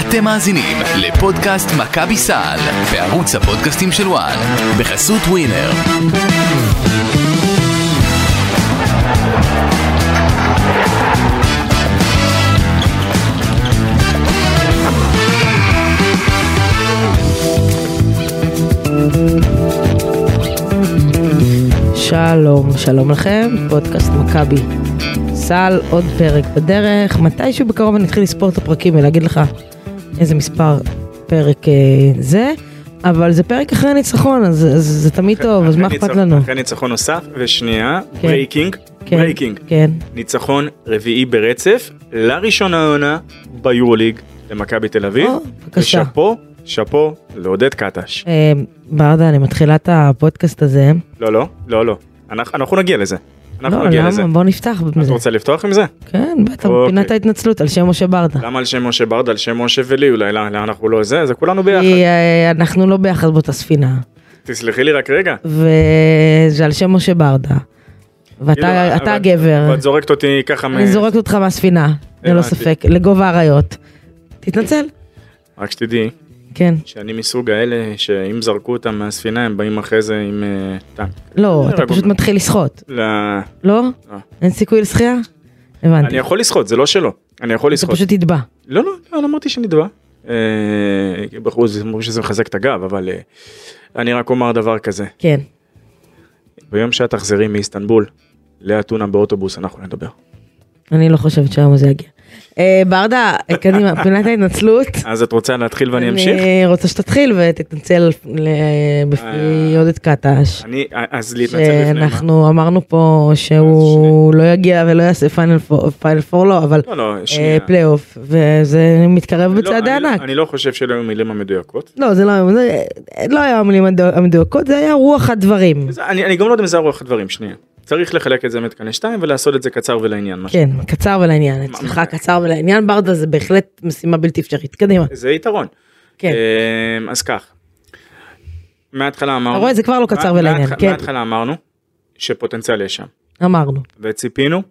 אתם מאזינים לפודקאסט מכבי סל בערוץ הפודקאסטים של וואן בחסות ווינר. שלום, שלום לכם, פודקאסט מכבי. סל, עוד פרק בדרך, מתישהו בקרוב אני אתחיל לספור את הפרקים ולהגיד לך איזה מספר פרק אה, זה, אבל זה פרק אחרי ניצחון, אז, אז זה תמיד טוב, אז מה אחרי אכפת לנו? אחרי ניצחון נוסף, ושנייה, כן. breaking, כן, breaking, כן, ניצחון רביעי ברצף, לראשונה העונה ביורוליג למכבי תל אביב, או, בבקשה. ושאפו, שאפו לעודד קטש. אה, ברדה, אני מתחילה את הפודקאסט הזה. לא, לא, לא, לא, אנחנו אנחנו נגיע לזה, אנחנו לא, נגיע לזה. למה? בוא נפתח את. רוצה לפתוח עם זה? כן, בטח, אוקיי. פינת ההתנצלות על שם משה ברדה. למה על שם משה ברדה, על שם משה ולי, אולי לאן לאן אנחנו לא זה, זה כולנו ביחד. כי אה, אנחנו לא ביחד באותה ספינה, תסלחי לי רק רגע. וזה על שם משה ברדה. כאילו, ואתה אתה אבל- הגבר. ואת זורקת אותי ככה, מ- אני זורקת אותך מהספינה, ללא. ספק, לגובה האריות. תתנצל. רק שתדעי כן. שאני מסוג האלה שאם זרקו אותם מהספינה הם באים אחרי זה עם אה, טנק. לא, אתה פשוט מתחיל לשחות. ל- לא? לא. אין סיכוי לשחייה? הבנתי. אני יכול לשחות, זה לא שלא. אני יכול אתה לשחות. פשוט תטבע. לא, לא, לא, לא אמרתי שנדבע. אה, בחור זה אמרו שזה מחזק את הגב, אבל אה, אני רק אומר דבר כזה. כן. ביום שאת תחזרי מאיסטנבול לאתונה באוטובוס, אנחנו נדבר. אני לא חושבת שהיום זה יגיע. אה, ברדה, קדימה, פינת ההתנצלות. אז את רוצה להתחיל ואני אמשיך? אני רוצה שתתחיל ותתנצל בפני אה, עודד קטש. אני, אז להתנצל לפני מה? שאנחנו אמרנו פה שהוא לא יגיע ולא יעשה פיינל פור, לא, אבל לא, לא, אה. פלייאוף, וזה מתקרב לא, בצעדי לא- ענק. אני לא חושב שאלה היו המילים המדויקות. לא, זה לא היה, לא היה המילים המדו- המדויקות, זה היה רוח הדברים. אני גם לא יודע אם זה הרוח הדברים, שנייה. צריך לחלק את זה מתקני שתיים ולעשות את זה קצר ולעניין. כן, קצר ולעניין, אצלך קצר ולעניין, ברדה זה בהחלט משימה בלתי אפשרית, קדימה. זה יתרון. כן. אמ, אז כך. מההתחלה אמרנו. אתה רואה, זה כבר לא קצר מה- ולעניין, כן. מההתחלה אמרנו שפוטנציאל יש שם. אמרנו. וציפינו.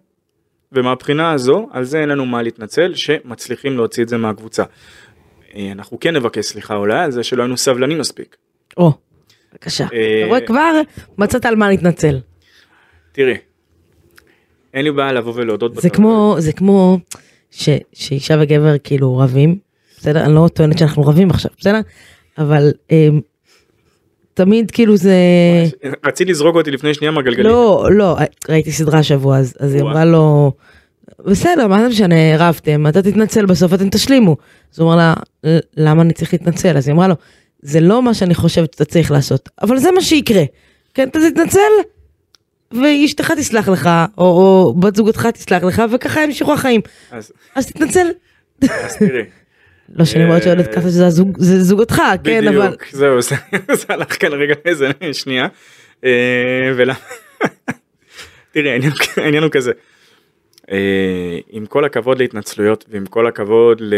ומהבחינה הזו, על זה אין לנו מה להתנצל, שמצליחים להוציא את זה מהקבוצה. אה, אנחנו כן נבקש סליחה אולי על זה שלא היינו סבלנים מספיק. או, בבקשה. אה, אתה רואה, כבר מצאת על מה להתנצל. תראי, אין לי בעיה לבוא ולהודות. זה. כמו, זה כמו ש- שאישה וגבר כאילו רבים, בסדר? אני לא טוענת שאנחנו רבים עכשיו, בסדר? אבל אמ, תמיד כאילו זה... רצית לזרוק אותי לפני שנייה מהגלגלים. לא, לא, ראיתי סדרה השבוע, אז, אז היא. אמרה לו, בסדר, מה זה משנה, רבתם, אתה תתנצל בסוף, אתם תשלימו. אז הוא אמר לה, "ל- למה אני צריך להתנצל? אז היא אמרה לו, זה לא מה שאני חושבת שאתה צריך לעשות, אבל זה מה שיקרה. כן, אתה תתנצל, ואשתך תסלח לך, או, או בת זוגתך תסלח לך, וככה ימשיכו החיים. אז אז תתנצל. אז תראי. לא שאני אומרת שעודד ככה שזה הזוג- זה זוגתך, כן, אבל... בדיוק, זהו, זה הלך כאן רגע איזה שנייה. אה, ולמה? תראי, העניין- העניין הוא כזה. אה, עם כל הכבוד להתנצלויות ועם כל הכבוד ל...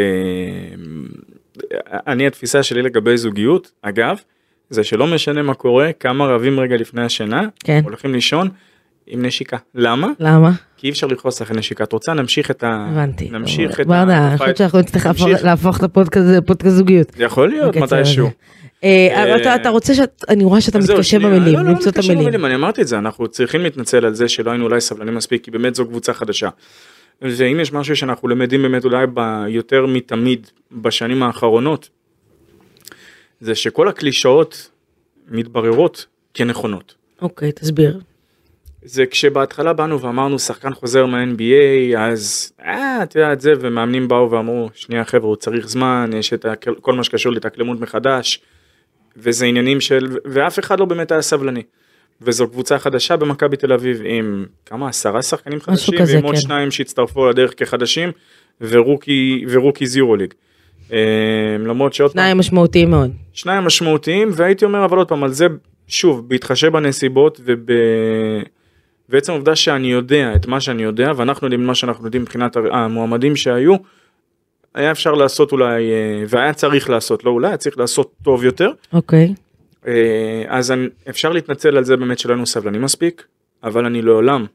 אני התפיסה שלי לגבי זוגיות, אגב, זה שלא משנה מה קורה, כמה רבים רגע לפני השינה, כן. הולכים לישון עם נשיקה. למה? למה? כי אי אפשר לכעוס אחרי נשיקה. את רוצה נמשיך את ה... הבנתי. נמשיך את ברדה, אני ה... חושבת שאנחנו נצטרך להפוך- את הפודקאסט לפודקאסט זוגיות. יכול להיות מתישהו. אה, אה, אתה- אתה רוצה שאת, אני רואה שאתה מתקשה שנייה, במילים, לא, לא, למצוא את המילים. אני אמרתי את זה, אנחנו צריכים להתנצל על זה שלא היינו אולי סבלנים מספיק, כי באמת זו קבוצה חדשה. ואם יש משהו שאנחנו למדים באמת אולי ב- יותר מתמיד בשנים האחרונות, זה שכל הקלישאות מתבררות כנכונות. אוקיי, תסביר. זה כשבהתחלה באנו ואמרנו שחקן חוזר מה-NBA אז אה את יודעת זה ומאמנים באו ואמרו שנייה חבר'ה הוא צריך זמן יש את הכל- כל מה שקשור להתאקלמות מחדש וזה עניינים של ואף אחד לא באמת היה סבלני. וזו קבוצה חדשה במכבי תל אביב עם כמה עשרה שחקנים חדשים כזה, ועם עוד כן. שניים שהצטרפו לדרך כחדשים ורוקי ורוקי זירו ליג. אה, למרות שעוד פעם שניים משמעותיים מאוד. שניים משמעותיים והייתי אומר אבל עוד פעם על זה שוב בהתחשב בנסיבות ובעצם העובדה שאני יודע את מה שאני יודע ואנחנו יודעים מה שאנחנו יודעים מבחינת המועמדים שהיו. היה אפשר לעשות אולי אה, והיה צריך לעשות לא אולי היה צריך לעשות טוב יותר אוקיי. אה, אז אני, אפשר להתנצל על זה באמת שלא היינו סבלנים מספיק אבל אני לעולם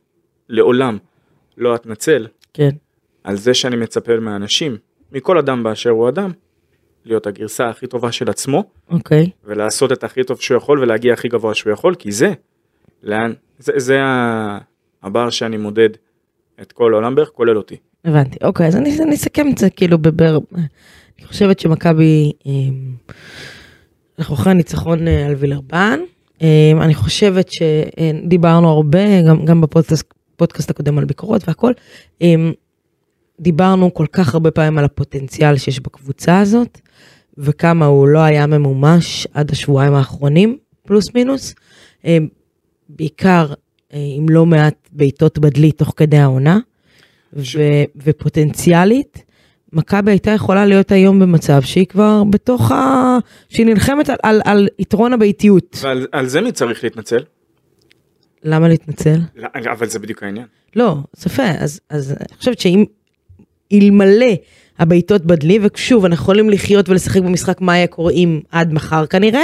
לעולם לא אתנצל כן. על זה שאני מצפה מהאנשים מכל אדם באשר הוא אדם להיות הגרסה הכי טובה של עצמו, אוקיי. ולעשות את הכי טוב שהוא יכול ולהגיע הכי גבוה שהוא יכול, כי זה, לאן, זה, זה הבר שאני מודד את כל העולם בערך, כולל אותי. הבנתי, אוקיי, אז אני, אני אסכם את זה כאילו בבר... אני חושבת שמכבי, אה, אנחנו אחרי הניצחון אה, על וילרבן, אה, אני חושבת שדיברנו הרבה, גם, גם בפודקאסט פודקאסט הקודם על ביקורות והכל, אה, דיברנו כל כך הרבה פעמים על הפוטנציאל שיש בקבוצה הזאת, וכמה הוא לא היה ממומש עד השבועיים האחרונים, פלוס מינוס, אה, בעיקר אה, עם לא מעט בעיטות בדלי תוך כדי העונה. ש- ו- ופוטנציאלית, מכבי הייתה יכולה להיות היום במצב שהיא כבר בתוך ה... שהיא נלחמת על, על, על יתרון הביתיות. ועל על זה מי צריך להתנצל? למה להתנצל? לא, אבל זה בדיוק העניין. לא, אז, אז אני חושבת שאם אלמלא הבעיטות בדלי, ושוב, אנחנו יכולים לחיות ולשחק במשחק מה יהיה קוראים עד מחר כנראה,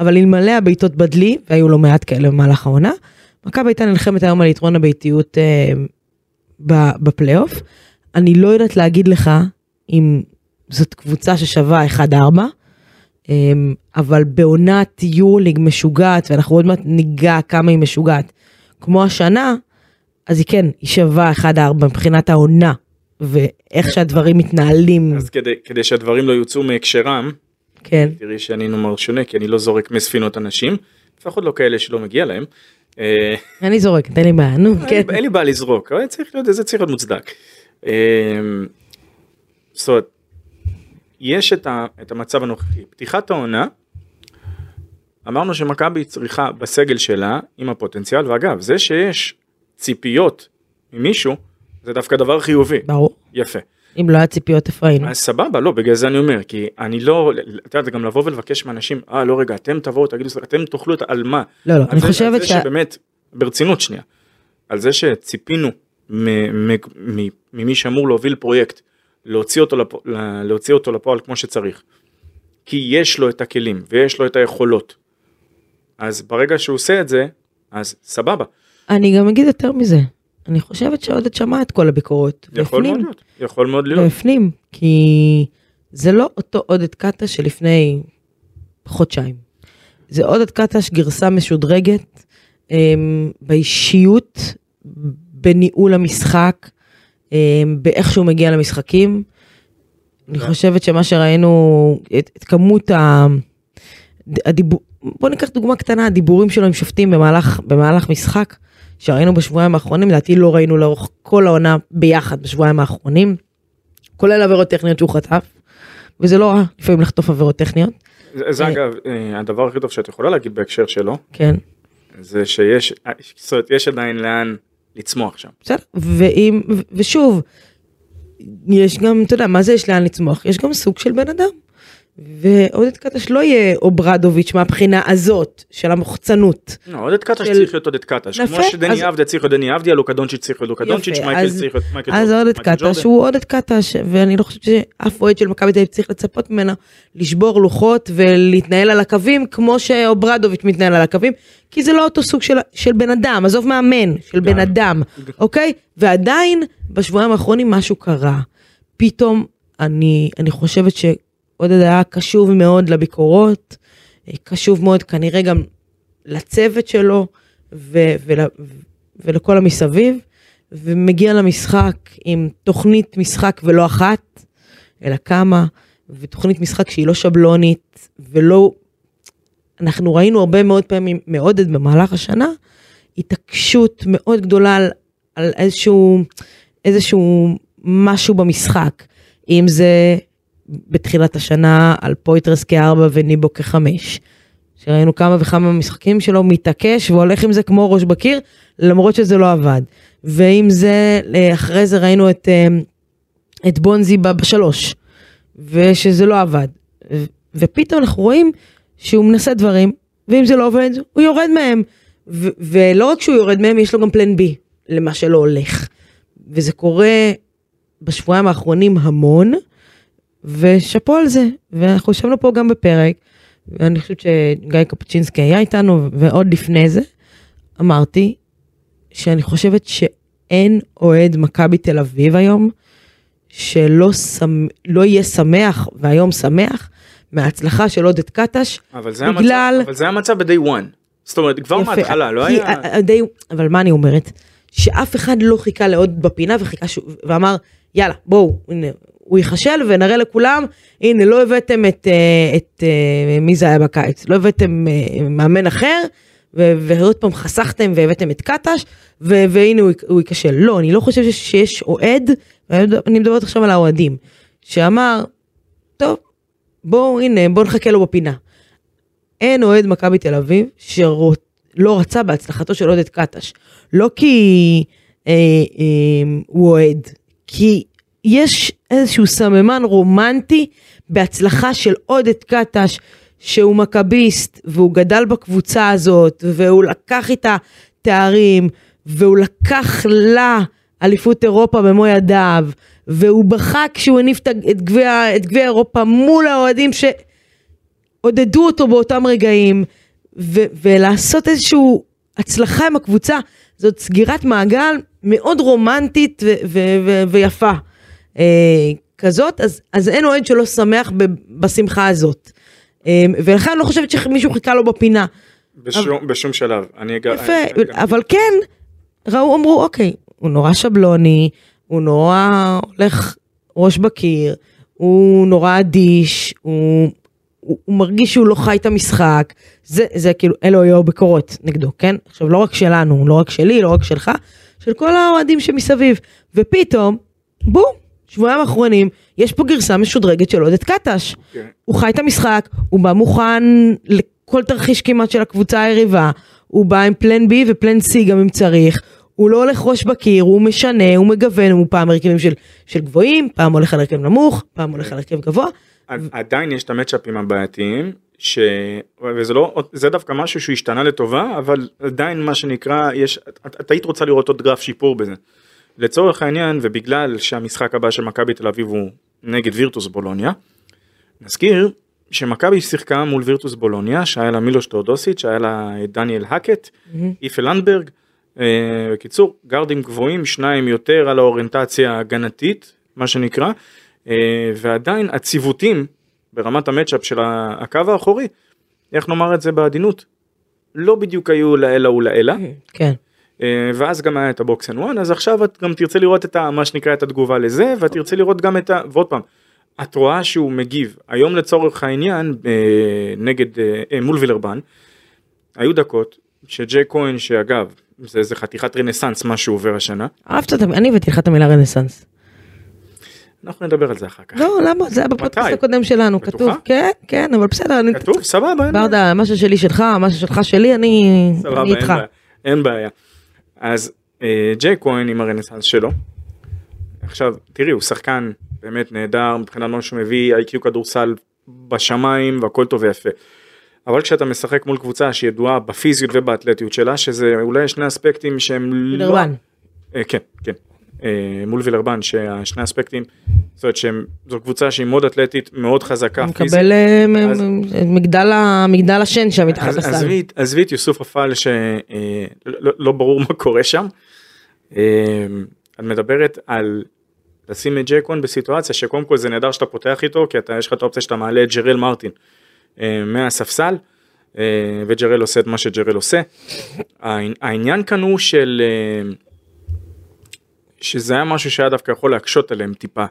אבל אלמלא הבעיטות בדלי, והיו לא מעט כאלה במהלך העונה, מכבי הייתה נלחמת היום על יתרון הביתיות אה, בפלייאוף. אני לא יודעת להגיד לך אם זאת קבוצה ששווה 1-4, אה, אבל בעונת יורוליג משוגעת, ואנחנו עוד מעט ניגע כמה היא משוגעת, כמו השנה, אז היא כן, היא שווה 1-4 מבחינת העונה, ואיך שהדברים מתנהלים, אז כדי, כדי שהדברים לא יוצאו מהקשרם, כן. תראי שאני נאמר שונה, כי אני לא זורק מספינות אנשים, לפחות לא כאלה שלא מגיע להם. אה, אני זורקת, אין לי בעיה, נו, כן. אין לי- אין לי בעיה לזרוק, אבל צריך להיות, זה צריך להיות מוצדק. אה, זאת אומרת, יש את, ה, את המצב הנוכחי. פתיחת העונה, אמרנו שמכבי צריכה בסגל שלה, עם הפוטנציאל, ואגב, זה שיש ציפיות ממישהו, זה דווקא דבר חיובי, ברור. יפה. אם לא היה ציפיות איפה היינו. אז סבבה, לא, בגלל זה אני אומר, כי אני לא, את יודעת, גם לבוא ולבקש מאנשים, אה, לא רגע, אתם תבואו, תגידו, אתם תאכלו את על מה? לא, לא, אני זה- חושבת על זה ש... שבאמת, ברצינות שנייה, על זה שציפינו ממי שאמור להוביל פרויקט, להוציא אותו, לפ... להוציא אותו לפועל כמו שצריך, כי יש לו את הכלים ויש לו את היכולות, אז ברגע שהוא עושה את זה, אז סבבה, אני גם אגיד יותר מזה. אני חושבת שעודד שמע את כל הביקורות. יכול מאוד והפנים. להיות, יכול מאוד להיות, והפנים, כי זה לא אותו עודד קטש שלפני חודשיים. זה עודד קטש גרסה משודרגת אמ, באישיות, בניהול המשחק, אמ, באיך שהוא מגיע למשחקים. אני חושבת שמה שראינו, את, את כמות ה... הדיבור, בוא ניקח דוגמה קטנה, הדיבורים שלו עם שופטים במהלך, במהלך משחק, שראינו בשבועיים האחרונים, לדעתי לא ראינו לאורך כל העונה ביחד בשבועיים האחרונים, כולל עבירות טכניות שהוא חטף, וזה לא רע, לפעמים לחטוף עבירות טכניות, זה, זה אה, אגב, אה, הדבר הכי טוב שאת יכולה להגיד בהקשר שלו, כן, זה שיש, זאת אומרת, יש עדיין לאן לצמוח שם. בסדר, ואם, ושוב, יש גם, אתה יודע, מה זה יש לאן לצמוח? יש גם סוג של בן אדם. ועודד קטש לא יהיה אוברדוביץ' מהבחינה הזאת של המוחצנות. לא, עודד קטש של- צריך להיות עודד קטש, כמו שדני אז- עבדה צריך להיות דני עבדיה, לוקה דונצ'יץ' צריך להיות לוקה דונצ'יץ', יפה, מייקל אז- צריך להיות מייקל אז ג'ורדן, עודד מייקל קטש. הוא עודד קטש, ואני לא חושבת שאף אוהד של מכבי תל אביב צריך לצפות ממנו לשבור לוחות ולהתנהל על הקווים כמו שאוברדוביץ' מתנהל על הקווים, כי זה לא אותו סוג של, של בן אדם, עזוב מאמן, של בן. אדם, אוקיי? ועדיין בשבועיים האחרונים משהו קרה. פתאום אני, אני חושבת שעודד היה קשוב מאוד לביקורות, אה, קשוב מאוד כנראה גם לצוות שלו ו- ול- ולכל המסביב, ומגיע למשחק עם תוכנית משחק ולא אחת, אלא כמה, ותוכנית משחק שהיא לא שבלונית, ולא... אנחנו ראינו הרבה מאוד פעמים מעודד במהלך השנה, התעקשות מאוד גדולה על, על איזשהו, איזשהו משהו במשחק, אם זה בתחילת השנה על פויטרס כארבע וניבו כחמש. שראינו כמה וכמה משחקים שלו מתעקש והולך עם זה כמו ראש בקיר, למרות שזה לא עבד. ואם זה, אה, אחרי זה ראינו את, אה, את בונזי בשלוש, ושזה לא עבד. ופתאום אנחנו רואים שהוא מנסה דברים, ואם זה לא עובד, הוא יורד מהם. ו- ולא רק שהוא יורד מהם, יש לו גם פלן בי למה שלא הולך. וזה קורה בשבועיים האחרונים המון, ושאפו על זה. ואנחנו ישבנו פה גם בפרק, ואני חושבת שגיא קפצ'ינסקי היה איתנו, ועוד לפני זה, אמרתי שאני חושבת שאין אוהד מכבי תל אביב היום, שלא שמ... לא יהיה שמח, והיום שמח, מההצלחה של עודד קטש, אבל זה בגלל... המצב, אבל זה המצב ב-day one. זאת אומרת, כבר יפה, מההתחלה, לא כי היה... די, אבל מה אני אומרת? שאף אחד לא חיכה לעוד בפינה וחיכה שוב, ואמר, יאללה, בואו, הנה, הוא ייכשל ונראה לכולם, הנה, לא הבאתם את, אה, את אה, מי זה היה בקיץ, לא הבאתם אה, מאמן אחר, ועוד פעם חסכתם והבאתם את קטש, והנה הוא, ייכשל. לא, אני לא חושבת שיש- אוהד, ואני מדברת עכשיו על האוהדים, שאמר, טוב, בואו, הנה, בואו נחכה לו בפינה. אין אוהד מכבי תל אביב שלא רצה בהצלחתו של עודד קטש. לא כי אה, אה, הוא אוהד, כי יש איזשהו סממן רומנטי בהצלחה של עודד קטש, שהוא מכביסט, והוא גדל בקבוצה הזאת, והוא לקח איתה תארים, והוא לקח לה אליפות אירופה במו ידיו, והוא בכה כשהוא הניף את גביע את גביע אירופה מול האוהדים ש... עודדו אותו באותם רגעים, ו- ולעשות איזושהי הצלחה עם הקבוצה, זאת סגירת מעגל מאוד רומנטית ו- ו- ו- ויפה. אה, כזאת, אז, אז אין אוהד שלא שמח ב- בשמחה הזאת. אה, ולכן אני לא חושבת שמישהו חיכה לו בפינה. בשום, בשום שלב. אני אגע... יפה, אני- אני- אבל כן, ראו, אמרו, אוקיי, הוא נורא שבלוני, הוא נורא הולך ראש בקיר, הוא נורא אדיש, הוא, הוא, הוא מרגיש שהוא לא חי את המשחק, זה, זה כאילו, אלו היו הביקורות נגדו, כן? עכשיו, לא רק שלנו, לא רק שלי, לא רק שלך, של כל האוהדים שמסביב, ופתאום, בום, שבועיים האחרונים, יש פה גרסה משודרגת של עודד קטש. כן. הוא חי את המשחק, הוא בא מוכן לכל תרחיש כמעט של הקבוצה היריבה, הוא בא עם פלן בי ופלן סי גם אם צריך, הוא לא הולך ראש בקיר, הוא משנה, הוא מגוון, הוא פעם הרכבים של, של גבוהים, פעם הולך על הרכב נמוך, פעם הולך על הרכב גבוה. עדיין יש את המצ'אפים הבעייתיים, ש... וזה לא, זה דווקא משהו שהוא השתנה לטובה, אבל עדיין מה שנקרא, יש, את, את היית רוצה לראות עוד גרף שיפור בזה. לצורך העניין, ובגלל שהמשחק הבא של מכבי תל אביב הוא נגד וירטוס בולוניה, נזכיר שמכבי שיחקה מול וירטוס בולוניה, שהיה לה מילוש טאודוסיץ', שהיה לה דניאל האקט, איפה לנדברג, אה, בקיצור, גארדים גבוהים, שניים יותר על האוריינטציה ההגנתית, מה שנקרא, אה, ועדיין הציוותים ברמת המצ'אפ של הקו האחורי, איך נאמר את זה בעדינות, לא בדיוק היו לעילא ולעילא, כן. אה, ואז גם היה את ה box and one, אז עכשיו את גם תרצה לראות את ה, מה שנקרא את התגובה לזה, ואת תרצה לראות גם את ה... ועוד פעם, את רואה שהוא מגיב. היום לצורך העניין, אה, נגד, אה, מול וילרבן, היו דקות שג'ייק כהן, שאגב, זה איזה חתיכת רנסאנס מה שהוא עובר השנה, אהבת אותם, אני הבאתי לך את המילה רנסאנס. אנחנו נדבר על זה אחר כך. לא, למה? זה היה בפודקאסט? הקודם שלנו, בטוחה? כתוב. כן, כן, אבל בסדר, אני... כתוב? סבבה. ברדה, מה ששלי שלך, מה ששלך שלי, אני סבבה, אני אין איתך. אין בעיה. אז אה, ג'יי כהן עם הרנסאנס שלו. עכשיו, תראי, הוא שחקן באמת נהדר מבחינת מה שהוא מביא, איי-קיו כדורסל בשמיים והכל טוב ויפה. אבל כשאתה משחק מול קבוצה שידועה בפיזיות ובאתלטיות שלה, שזה אולי שני אספקטים שהם לא... אה, כן, כן. אה, מול וילרבן, שהשני אספקטים, זאת אומרת שזו קבוצה שהיא מאוד אתלטית, מאוד חזקה הוא. מקבל אה, מגדל השן שם מתחת לסל. עזבי, את יוסוף אפל שלא לא ברור מה קורה שם. אה, את מדברת על לשים את ג'קון בסיטואציה שקודם כל זה נהדר שאתה פותח איתו כי אתה יש לך את האופציה שאתה מעלה את ג'רל מרטין אה, מהספסל אה, וג'רל עושה את מה שג'רל עושה. העני- העניין כאן הוא של אה, שזה היה משהו שהיה דווקא יכול להקשות עליהם טיפה.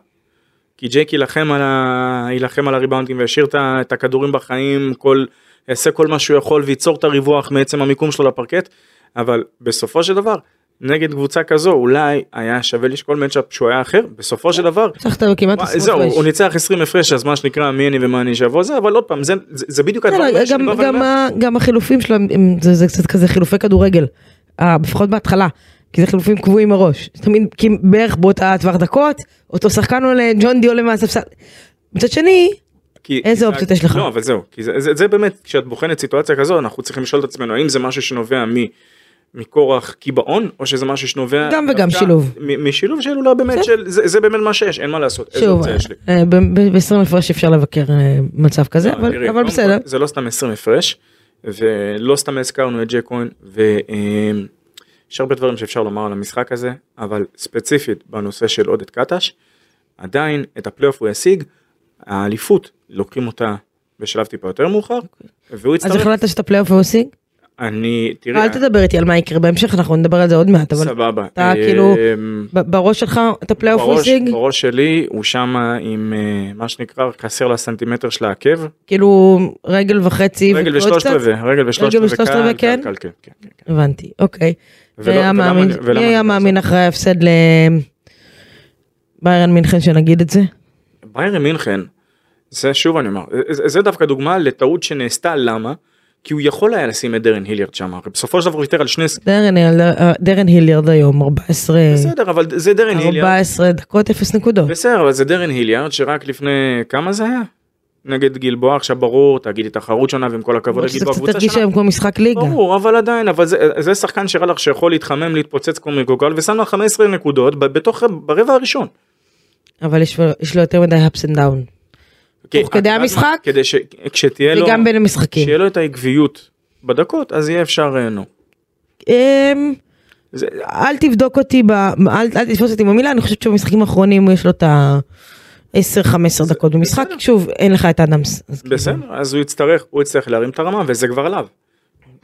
כי ג'ייק יילחם על, ה... יילחם על הריבאונדים וישאיר את הכדורים בחיים, כל... יעשה כל מה שהוא יכול וייצור את הריווח מעצם המיקום שלו לפרקט, אבל בסופו של דבר, נגד קבוצה כזו אולי היה שווה לשקול מצ'אפ שהוא היה אחר, בסופו של דבר, ניצחת כמעט מה, 20 זהו, הפרש. הוא ניצח 20 הפרש אז מה שנקרא מי אני ומה אני שיבוא זה, אבל עוד פעם, זה, זה, זה בדיוק הדברים שאני גם- בא גם ואומר. גם החילופים שלו, זה זה קצת כזה חילופי כדורגל, לפחות בהתחלה, כי זה חילופים קבועים מראש, תמיד, כי בערך באותה טווח דקות, אותו שחקן עולה, ג'ון די עולה מהספסל. מצד שני, כי, איזה אופציות יש לך? לא, אבל זהו, כי זה, זה, זה באמת, כשאת בוחנת סיטואציה כזו, אנחנו צריכים לשאול את עצמנו, האם זה משהו שנובע מ... מכורח קיבעון, או שזה משהו שנובע... גם וגם, שילוב. משילוב של אולי באמת. של, זה, זה באמת מה שיש, אין מה לעשות, שוב, לי. ב-20 הפרש אפשר לבקר אה, מצב כזה, לא, אבל תראי, אבל בסדר. זה לא סתם 20 הפרש, ולא סתם הזכרנו את ג'ייק כהן, ויש הרבה דברים שאפשר לומר על המשחק הזה, אבל ספציפית בנושא של עודד קטש, עדיין את הפלייאוף הוא ישיג, האליפות לוקחים אותה בשלב טיפה יותר מאוחר, והוא אז יצטרך, החלטת שאתה פלייאוף הושג? אני, תראי, אל תדבר איתי על מה יקרה בהמשך, אנחנו נדבר על זה עוד מעט, אבל סבבה, אתה כאילו, אמ, בראש שלך אתה פלייאוף בראש, הושג? בראש שלי הוא שמה עם אה, מה שנקרא חסר לסנטימטר של העקב, כאילו רגל וחצי רגל ושלושת? רבעי, רגל ושלושת רגל רבעי, קל, קל, כן? כן, כן, כן. הבנתי, אוקיי. ולא- מי היה מאמין- אחרי ההפסד לביירן מינכן שנגיד את זה? ביירן מינכן, זה שוב אני אומר, זה דווקא דוגמה לטעות שנעשתה, למה? כי הוא יכול היה לשים את דרן היליארד שם, הרי בסופו של דבר הוא ויתר על שני, דרן, אה, דרן היליארד היום 14, בסדר, אבל זה דרן היליארד, 14 דקות 0 נקודות. בסדר, אבל זה דרן היליארד שרק לפני, כמה זה היה? נגד גלבוע, עכשיו ברור, תגידי תחרות שונה ועם כל הכבוד לגלבוע, קבוצה שונה. היום כמו משחק ליגה. ברור, אבל עדיין, אבל זה, זה שחקן שהראה לך שיכול להתחמם, להתפוצץ כמו מקוקל, ושם לך 15 נקודות בתוך, ברבע הראשון. אבל יש יש לו יותר מדי ups and down. תוך כדי יודעת מה? המשחק? כדי שכשתהיה לו, וגם בין המשחקים. שיהיה לו את העקביות בדקות, אז יהיה אפשר, אה, נו. אמ, זה, אל תבדוק אותי, ב... אל, אל תתפוס אותי במילה, אני חושבת שבמשחקים האחרונים יש לו את ה-10-15 דקות במשחק, שוב, אין לך את אדמס. אז כאילו, בסדר, אז הוא יצטרך, הוא יצטרך להרים את הרמה, וזה כבר עליו.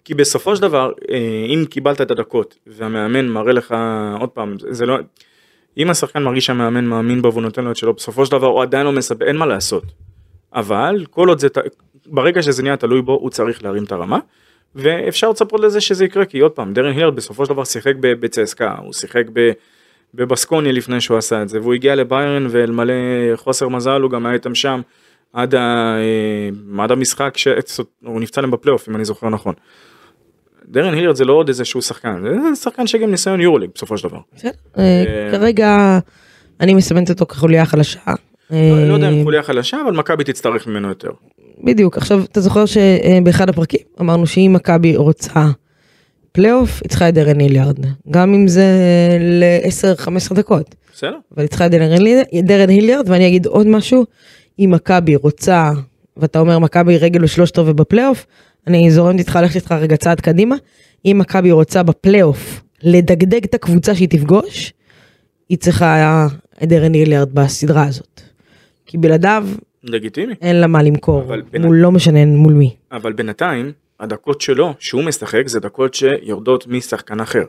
כי בסופו של דבר, אה, אם קיבלת את הדקות, והמאמן מראה לך, עוד פעם, זה- זה לא, אם השחקן מרגיש שהמאמן מאמין בו והוא נותן לו את שלו, בסופו של דבר הוא עדיין לא מספק, אין מה לעשות. אבל כל עוד זה, ברגע שזה נהיה תלוי בו, הוא צריך להרים את הרמה. ואפשר לצפות לזה שזה יקרה, כי עוד פעם, דרן הילר בסופו של דבר שיחק בצסקה, הוא שיחק ב... בבסקוניה לפני שהוא עשה את זה, והוא הגיע לביירן ואלמלא חוסר מזל הוא גם היה איתם שם עד, ה, אה, עד המשחק שהוא נפצע להם בפלייאוף אם אני זוכר נכון. דרן הילרד זה לא עוד איזה שהוא שחקן, זה שחקן שגם ניסיון יורוליג בסופו של דבר. בסדר. אה, כרגע אני מסמנת אותו כחוליה חלשה. לא לא יודע אה, אם חוליה חלשה אבל מכבי תצטרך ממנו יותר. בדיוק, עכשיו אתה זוכר שבאחד הפרקים אמרנו שאם מכבי רוצה פלייאוף, היא צריכה את דרן היליארד, גם אם זה ל-10-15 דקות, בסדר? אבל היא צריכה את דרן היליארד- דרן היליארד, ואני אגיד עוד משהו, אם מכבי רוצה, ואתה אומר מכבי רגל ושלושת רבעי בפלייאוף, אני זורמת איתך, הולכת איתך רגע צעד קדימה, אם מכבי רוצה בפלייאוף לדגדג את הקבוצה שהיא תפגוש, היא צריכה את דרן היליארד בסדרה הזאת. כי בלעדיו לגיטימי. אין לה מה למכור, אבל בין- מול לא משנה מול מי. אבל בינתיים הדקות שלו שהוא משחק זה דקות שיורדות משחקן אחר.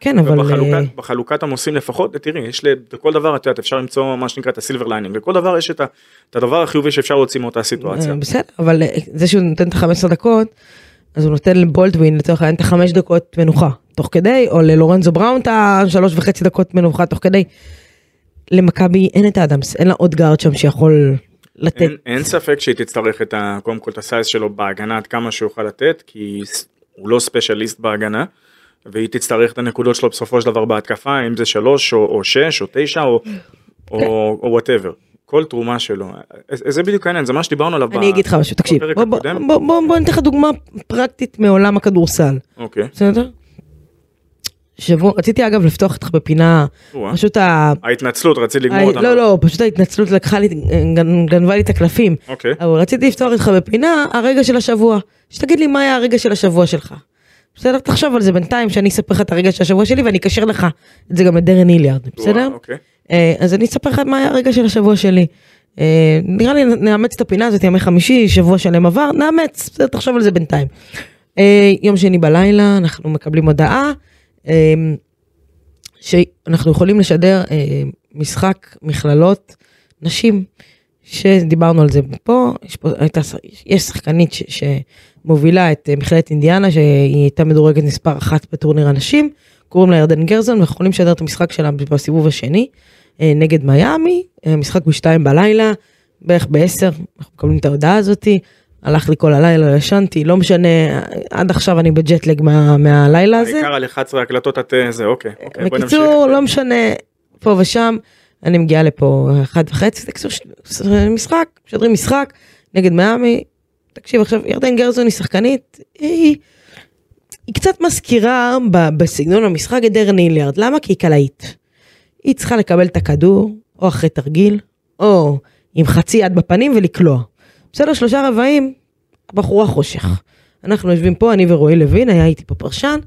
כן, אבל... אה, ובחלוקת בחלוקת עומסים לפחות תראי יש לכל דבר את יודעת אפשר למצוא מה שנקרא את ה silver lining לכל דבר יש את ה- את הדבר החיובי שאפשר להוציא מאותה סיטואציה. אה, בסדר, אבל אה, זה שהוא נותן את ה-15 דקות, אז הוא נותן לבולדווין לצורך העניין את החמש דקות מנוחה תוך כדי, או ללורנזו בראון את השלוש וחצי דקות מנוחה תוך כדי. למכבי אין את האדמס, אין לה עוד גארד שם שיכול לתת. אין, אין ספק שהיא תצטרך את ה, קודם כל את ה size שלו בהגנה עד כמה שהוא יוכל לתת כי הוא לא specialist בהגנה והיא תצטרך את הנקודות שלו בסופו של דבר בהתקפה אם זה שלוש או, או שש או תשע או או או whatever כל תרומה שלו. אה, זה בדיוק העניין זה מה שדיברנו עליו אני אגיד לך משהו, תקשיב, בוא- בוא ניתן לך דוגמה פרקטית מעולם הכדורסל, אוקיי. בסדר? שבוע, רציתי אגב לפתוח איתך בפינה. פשוט ה... ההתנצלות רציתי לגמור אותנו לא, לא, פשוט ההתנצלות לקחה לי, גנ- גנבה לי את הקלפים. אוקיי אבל רציתי לפתוח איתך בפינה הרגע של השבוע. שתגיד לי מה היה הרגע של השבוע שלך. בסדר? תחשוב על זה בינתיים שאני אספר לך את הרגע של השבוע שלי ואני אקשר לך את זה גם לדרן היליארד, בסדר? אוקיי אה, אז אני אספר לך מה היה הרגע של השבוע שלי. אה, נראה לי נאמץ את הפינה הזאת ימי חמישי, שבוע שלם עבר, נאמץ, תחשוב על זה בינתיים. אה, יום שני בלילה אנחנו מקבלים הודעה שאנחנו יכולים לשדר אה, משחק מכללות נשים, שדיברנו על זה פה, יש, פה, הייתה, יש שחקנית ש, שמובילה את אה, מכללת אינדיאנה שהיא הייתה מדורגת מספר אחת בטורניר הנשים, קוראים לה ירדן גרזון ואנחנו יכולים לשדר את המשחק שלה בסיבוב השני אה, נגד מיאמי, משחק בשתיים בלילה, בערך בעשר, אנחנו מקבלים את ההודעה הזאתי, הלך לי כל הלילה, לא ישנתי, לא משנה, עד עכשיו אני בג'טלג מה, מהלילה הזה. העיקר על 11 הקלטות את אה, זה אוקיי אוקיי. בקיצור, לא משנה, פה ושם, אני מגיעה לפה אחת וחצי, בקיצור, משחק, משדרים משחק נגד מיאמי. תקשיב עכשיו, ירדן גרזון היא שחקנית, היא, היא קצת מזכירה בסגנון המשחק את דרן היליארד, למה? כי היא קלעית. היא צריכה לקבל את הכדור, או אחרי תרגיל, או עם חצי יד בפנים ולקלוע. בסדר, שלושה רבעים, הבחורה חושך. אנחנו יושבים פה, אני ורועי לוין, היה איתי פה פרשן,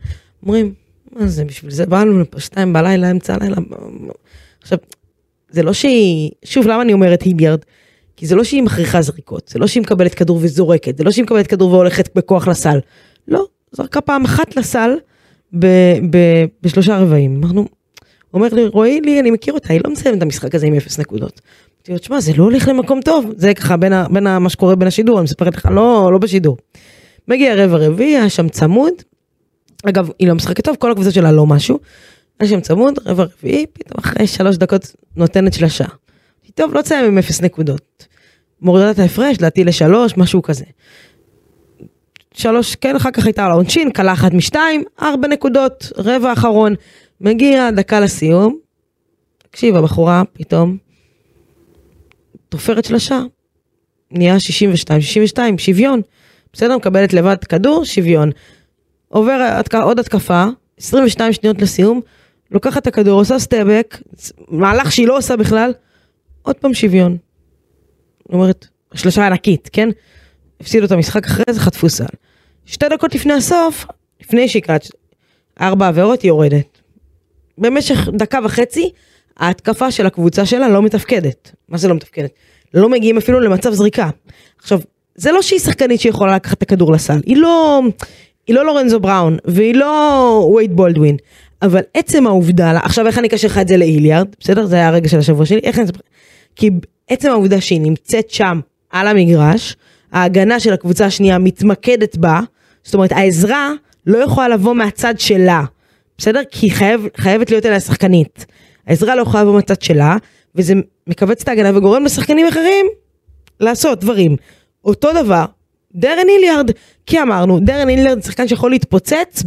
אומרים, מה זה, בשביל זה באנו לפה שתיים בלילה, אמצע הלילה. עכשיו, זה לא שהיא, שוב, למה אני אומרת היליארד? כי זה לא שהיא מכריחה זריקות, זה לא שהיא מקבלת כדור וזורקת, זה לא שהיא מקבלת כדור והולכת בכוח לסל. לא, זרקה פעם אחת לסל ב, ב, בשלושה רבעים. אמרנו, אומר לי, רועי לי, אני מכיר אותה, היא לא מסיימת את המשחק הזה עם אפס נקודות. אמרתי לו, תשמע, זה לא הולך למקום טוב, זה ככה בין, ה, בין ה, מה שקורה בין השידור, אני מספרת לך, לא, לא בשידור. מגיע רבע רביעי, היה שם צמוד. אגב, היא לא משחקת טוב, כל הקבוצה שלה לא משהו. היה שם צמוד, רבע רביעי, פתאום אחרי שלוש דקות נותנת שלושה. טוב, לא תסיים עם אפס נקודות. מורידה את ההפרש, לדעתי לשלוש, משהו כזה. שלוש, כן, אחר כך הייתה על העונשין, קלעה אחת משתיים, ארבע נקודות, רבע אחרון. מגיע דקה לסיום, תקשיב, הבחורה פתאום תופרת שלושה, נהיה 62, 62, שוויון. בסדר, מקבלת לבד כדור, שוויון. עובר עוד התקפה, 22 שניות לסיום, לוקחת את הכדור, עושה step back, מהלך שהיא לא עושה בכלל, עוד פעם שוויון. זאת אומרת, שלושה ענקית, כן? הפסידו את המשחק אחרי זה, חטפו סל. שתי דקות לפני הסוף, לפני שהיא קראת ארבע עבירות, היא יורדת. במשך דקה וחצי, ההתקפה של הקבוצה שלה לא מתפקדת. מה זה לא מתפקדת? לא מגיעים אפילו למצב זריקה. עכשיו, זה לא שהיא שחקנית שיכולה לקחת את הכדור לסל, היא לא, היא לא לורנזו בראון, והיא לא וייד בולדווין, אבל עצם העובדה, עכשיו איך אני אקשר לך את זה לאיליארד, בסדר? זה היה הרגע של השבוע שלי, איך אני אספר? כי עצם העובדה שהיא נמצאת שם, על המגרש, ההגנה של הקבוצה השנייה מתמקדת בה, זאת אומרת העזרה לא יכולה לבוא מהצד שלה, בסדר? כי חייב, חייבת להיות אליה שחקנית. העזרה לא יכולה לבוא מהצד שלה, וזה מכווץ את ההגנה וגורם לשחקנים אחרים לעשות דברים. אותו דבר, דרן היליארד, כי אמרנו, דרן היליארד זה שחקן שיכול להתפוצץ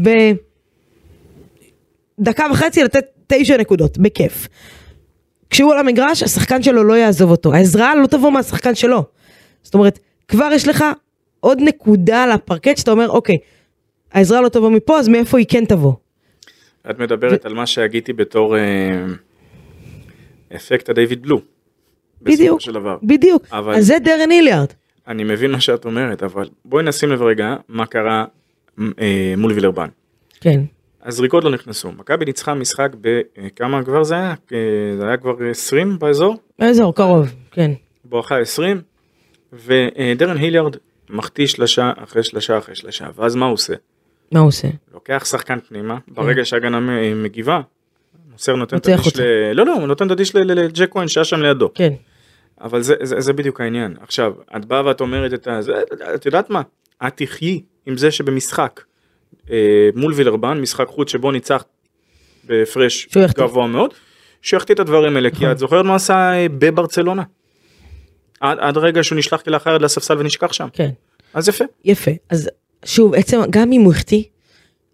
בדקה וחצי לתת תשע נקודות, בכיף. כשהוא על המגרש, השחקן שלו לא יעזוב אותו. העזרה לא תבוא מהשחקן שלו. זאת אומרת, כבר יש לך עוד נקודה על הפרקט שאתה אומר, אוקיי, העזרה לא תבוא מפה, אז מאיפה היא כן תבוא? את מדברת על מה שהגיתי בתור אה, אפקט הדיוויד בלו. בדיוק, של דבר. בדיוק. אבל- אז זה דרן היליארד. אני מבין מה שאת אומרת, אבל בואי נשים לב רגע מה קרה אה, מול וילרבן. כן. הזריקות לא נכנסו. מכבי ניצחה משחק בכמה כבר זה היה? אה, זה היה כבר 20 באזור? באזור, קרוב, כן. בואכה 20, ודרן היליארד מחטיא שלשה אחרי שלשה אחרי שלשה, ואז מה הוא עושה? מה הוא עושה? לוקח שחקן פנימה, ברגע שההגנה מ- מגיבה, מוסר נותן את הדיש. ל... לא, לא, הוא נותן את הדיש לג'ק כהן שהיה שם לידו. כן. אבל זה, זה, זה בדיוק העניין. עכשיו, את באה ואת אומרת את ה... זה, את יודעת מה? את תחיי עם זה שבמשחק אה, מול וילרבן, משחק חוץ שבו ניצחת בהפרש. גבוה מאוד, שיחטיא את הדברים האלה, כי נכון. את זוכרת מה עשה אה, בברצלונה? עד, עד רגע שהוא נשלח כלאחר יד לספסל ונשכח שם. כן. אז יפה. יפה. אז שוב, עצם, גם אם הוא החטיא,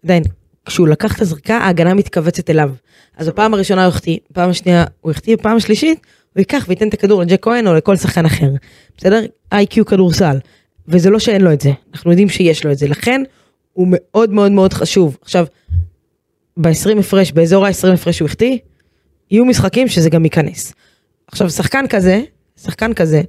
עדיין, כשהוא לקח את הזריקה, ההגנה מתכווצת אליו. אז בפעם הראשונה הוא החטיא, בפעם השנייה הוא החטיא, בפעם השלישית הוא ייקח וייתן את הכדור לג'ק כהן או לכל שחקן אחר. בסדר? איי-קיו כדורסל. וזה לא שאין לו את זה, אנחנו יודעים שיש לו את זה. לכן הוא מאוד מאוד מאוד חשוב. עכשיו, ב-20 הפרש, באזור ה-20 הפרש שהוא החטיא, יהיו משחקים שזה גם ייכנס. עכשיו, שחקן כזה, שחקן כזה,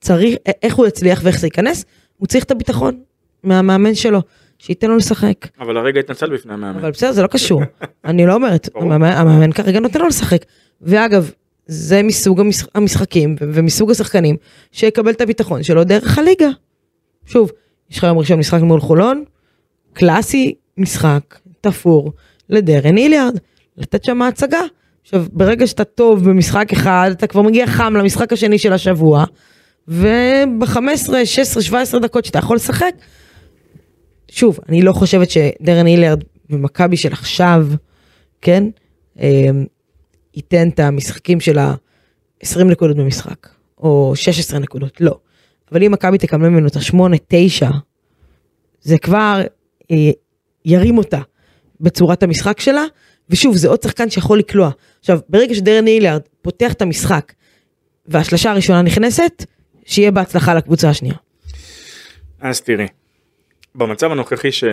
צריך, איך הוא יצליח ואיך זה ייכנס? הוא צריך את הביטחון מהמאמן שלו, שייתן לו לשחק. אבל הרגע התנצל בפני המאמן. אבל בסדר, זה לא קשור. אני לא אומרת. המאמן, כרגע נותן לו לשחק. ואגב, זה מסוג המשח- המשחקים ומסוג השחקנים שיקבל את הביטחון שלו דרך הליגה. שוב, יש לך יום ראשון משחק מול חולון, קלאסי משחק, תפור, לדרן היליארד, לתת שם הצגה. עכשיו, ברגע שאתה טוב במשחק אחד, אתה כבר מגיע חם למשחק השני של השבוע, וב-15, 16, 17 דקות שאתה יכול לשחק, שוב, אני לא חושבת שדרן הילרד במכבי של עכשיו, כן, אה, ייתן את המשחקים של ה-20 נקודות במשחק, או 16 נקודות, לא. אבל אם מכבי תקבל ממנו את ה-8-9, זה כבר אה, ירים אותה בצורת המשחק שלה, ושוב, זה עוד שחקן שיכול לקלוע. עכשיו, ברגע שדרן הילרד פותח את המשחק, והשלשה הראשונה נכנסת, שיהיה בהצלחה לקבוצה השנייה. אז תראי, במצב הנוכחי ש...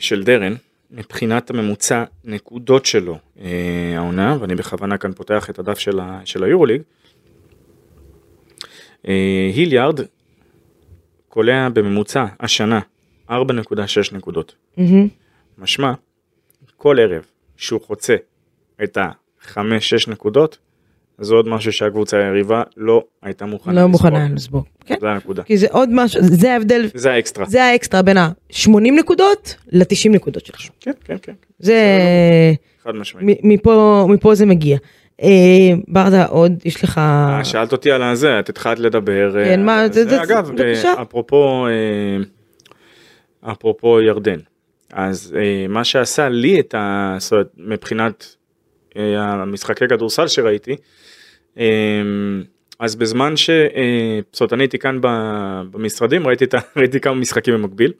של דרן, מבחינת הממוצע נקודות שלו אה, העונה, ואני בכוונה כאן פותח את הדף של, ה... של היורוליג, אה, היליארד קולע בממוצע השנה 4.6 נקודות. מהמם. משמע, כל ערב שהוא חוצה את ה-5-6 נקודות, זה עוד משהו שהקבוצה היריבה לא הייתה מוכנה לא. מוכנה לספוג. כן. זה הנקודה. כי זה עוד משהו, זה ההבדל, זה האקסטרה. זה האקסטרה בין ה-80 נקודות ל-90 נקודות שלך. כן, כן, כן. זה, חד משמעית. מפה, מפה זה מגיע. אה, ברדה, עוד יש לך... אה, שאלת אותי על הזה, את התחלת לדבר. אה, כן, מה, זה- זה- אגב, בבקשה. אה, אפרופו, אה, אפרופו ירדן, אז אה, מה שעשה לי את ה... זאת אומרת, מבחינת אה, המשחקי כדורסל שראיתי, אז בזמן ש... אה, אני הייתי כאן במשרדים, ראיתי, את ראיתי כמה משחקים במקביל.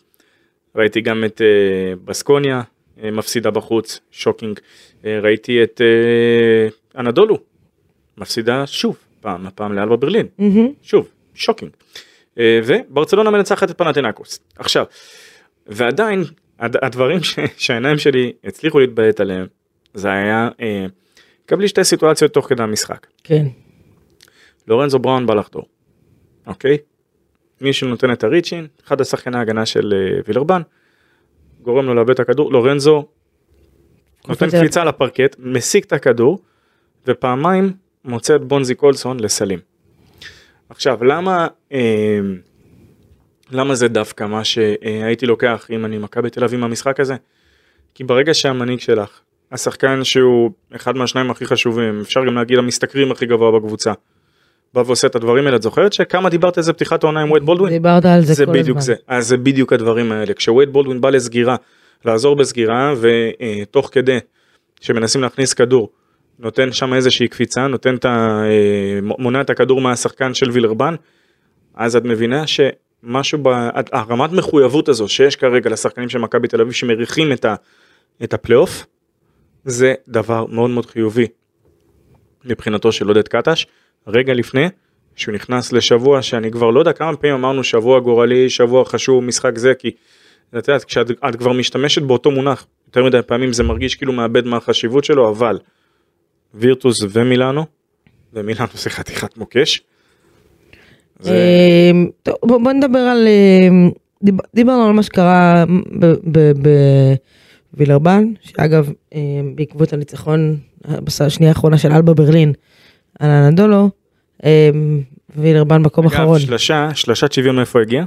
ראיתי גם את אה, בסקוניה אה, מפסידה בחוץ, shocking. ראיתי את אנאדולו מפסידה שוב, פעם, הפעם לאלבה ברלין. מהמם. שוב, shocking. וברצלונה מנצחת את פנתנקוס. עכשיו, ועדיין, הד- הדברים שהעיניים שלי הצליחו להתביית עליהם, זה היה, קבלי שתי סיטואציות תוך כדי המשחק. כן. לורנזו בראון בא לחדור, אוקיי? מישהו נותן את הריצ'ין, אחד השחקני ההגנה של אה, וילרבן, גורם לו לאבד את הכדור, לורנזו נותן קפיצה לפרקט, מסיק את הכדור, ופעמיים מוצא את בונזי קולסון לסלים. עכשיו, למה, אה, למה זה דווקא מה שהייתי לוקח אם אני מכבי תל אביב מהמשחק הזה? כי ברגע שהמנהיג שלך, השחקן שהוא אחד מהשניים הכי חשובים, אפשר גם להגיד המשתכרים הכי גבוה בקבוצה, בא ועושה את הדברים האלה, את זוכרת שכמה דיברת איזה פתיחת העונה עם וייד בולדווין? דיברת על זה זה כל בדיוק הזמן. זה, אז זה בדיוק הדברים האלה, כשווייד בולדווין בא לסגירה, לעזור בסגירה ותוך כדי שמנסים להכניס כדור, נותן שם איזושהי קפיצה, נותן את ה... אה, מונע את הכדור מהשחקן של וילרבן, אז את מבינה שמשהו, ב... הרמת מחויבות הזו שיש כרגע לשחקנים של מכבי תל אביב שמריחים את, ה... את הפלייאוף, זה דבר מאוד מאוד חיובי מבחינתו של עודד קטש, רגע לפני שהוא נכנס לשבוע שאני כבר לא יודע כמה פעמים אמרנו שבוע גורלי, שבוע חשוב, משחק זה, כי את יודעת, כשאת את כבר משתמשת באותו מונח, יותר מדי פעמים זה מרגיש כאילו מאבד מהחשיבות שלו, אבל וירטוס ומילאנו, ומילאנו זה חתיכת מוקש. אמ, בוא נדבר על... אמ, דיב- דיברנו על מה שקרה בווילרבן, שאגב, אמ, בעקבות הניצחון בשנייה האחרונה של אלבה ברלין על אנדולו, אמ, וילרבן מקום אגב, אחרון. שלושה, שלושת שוויון מאיפה הגיע?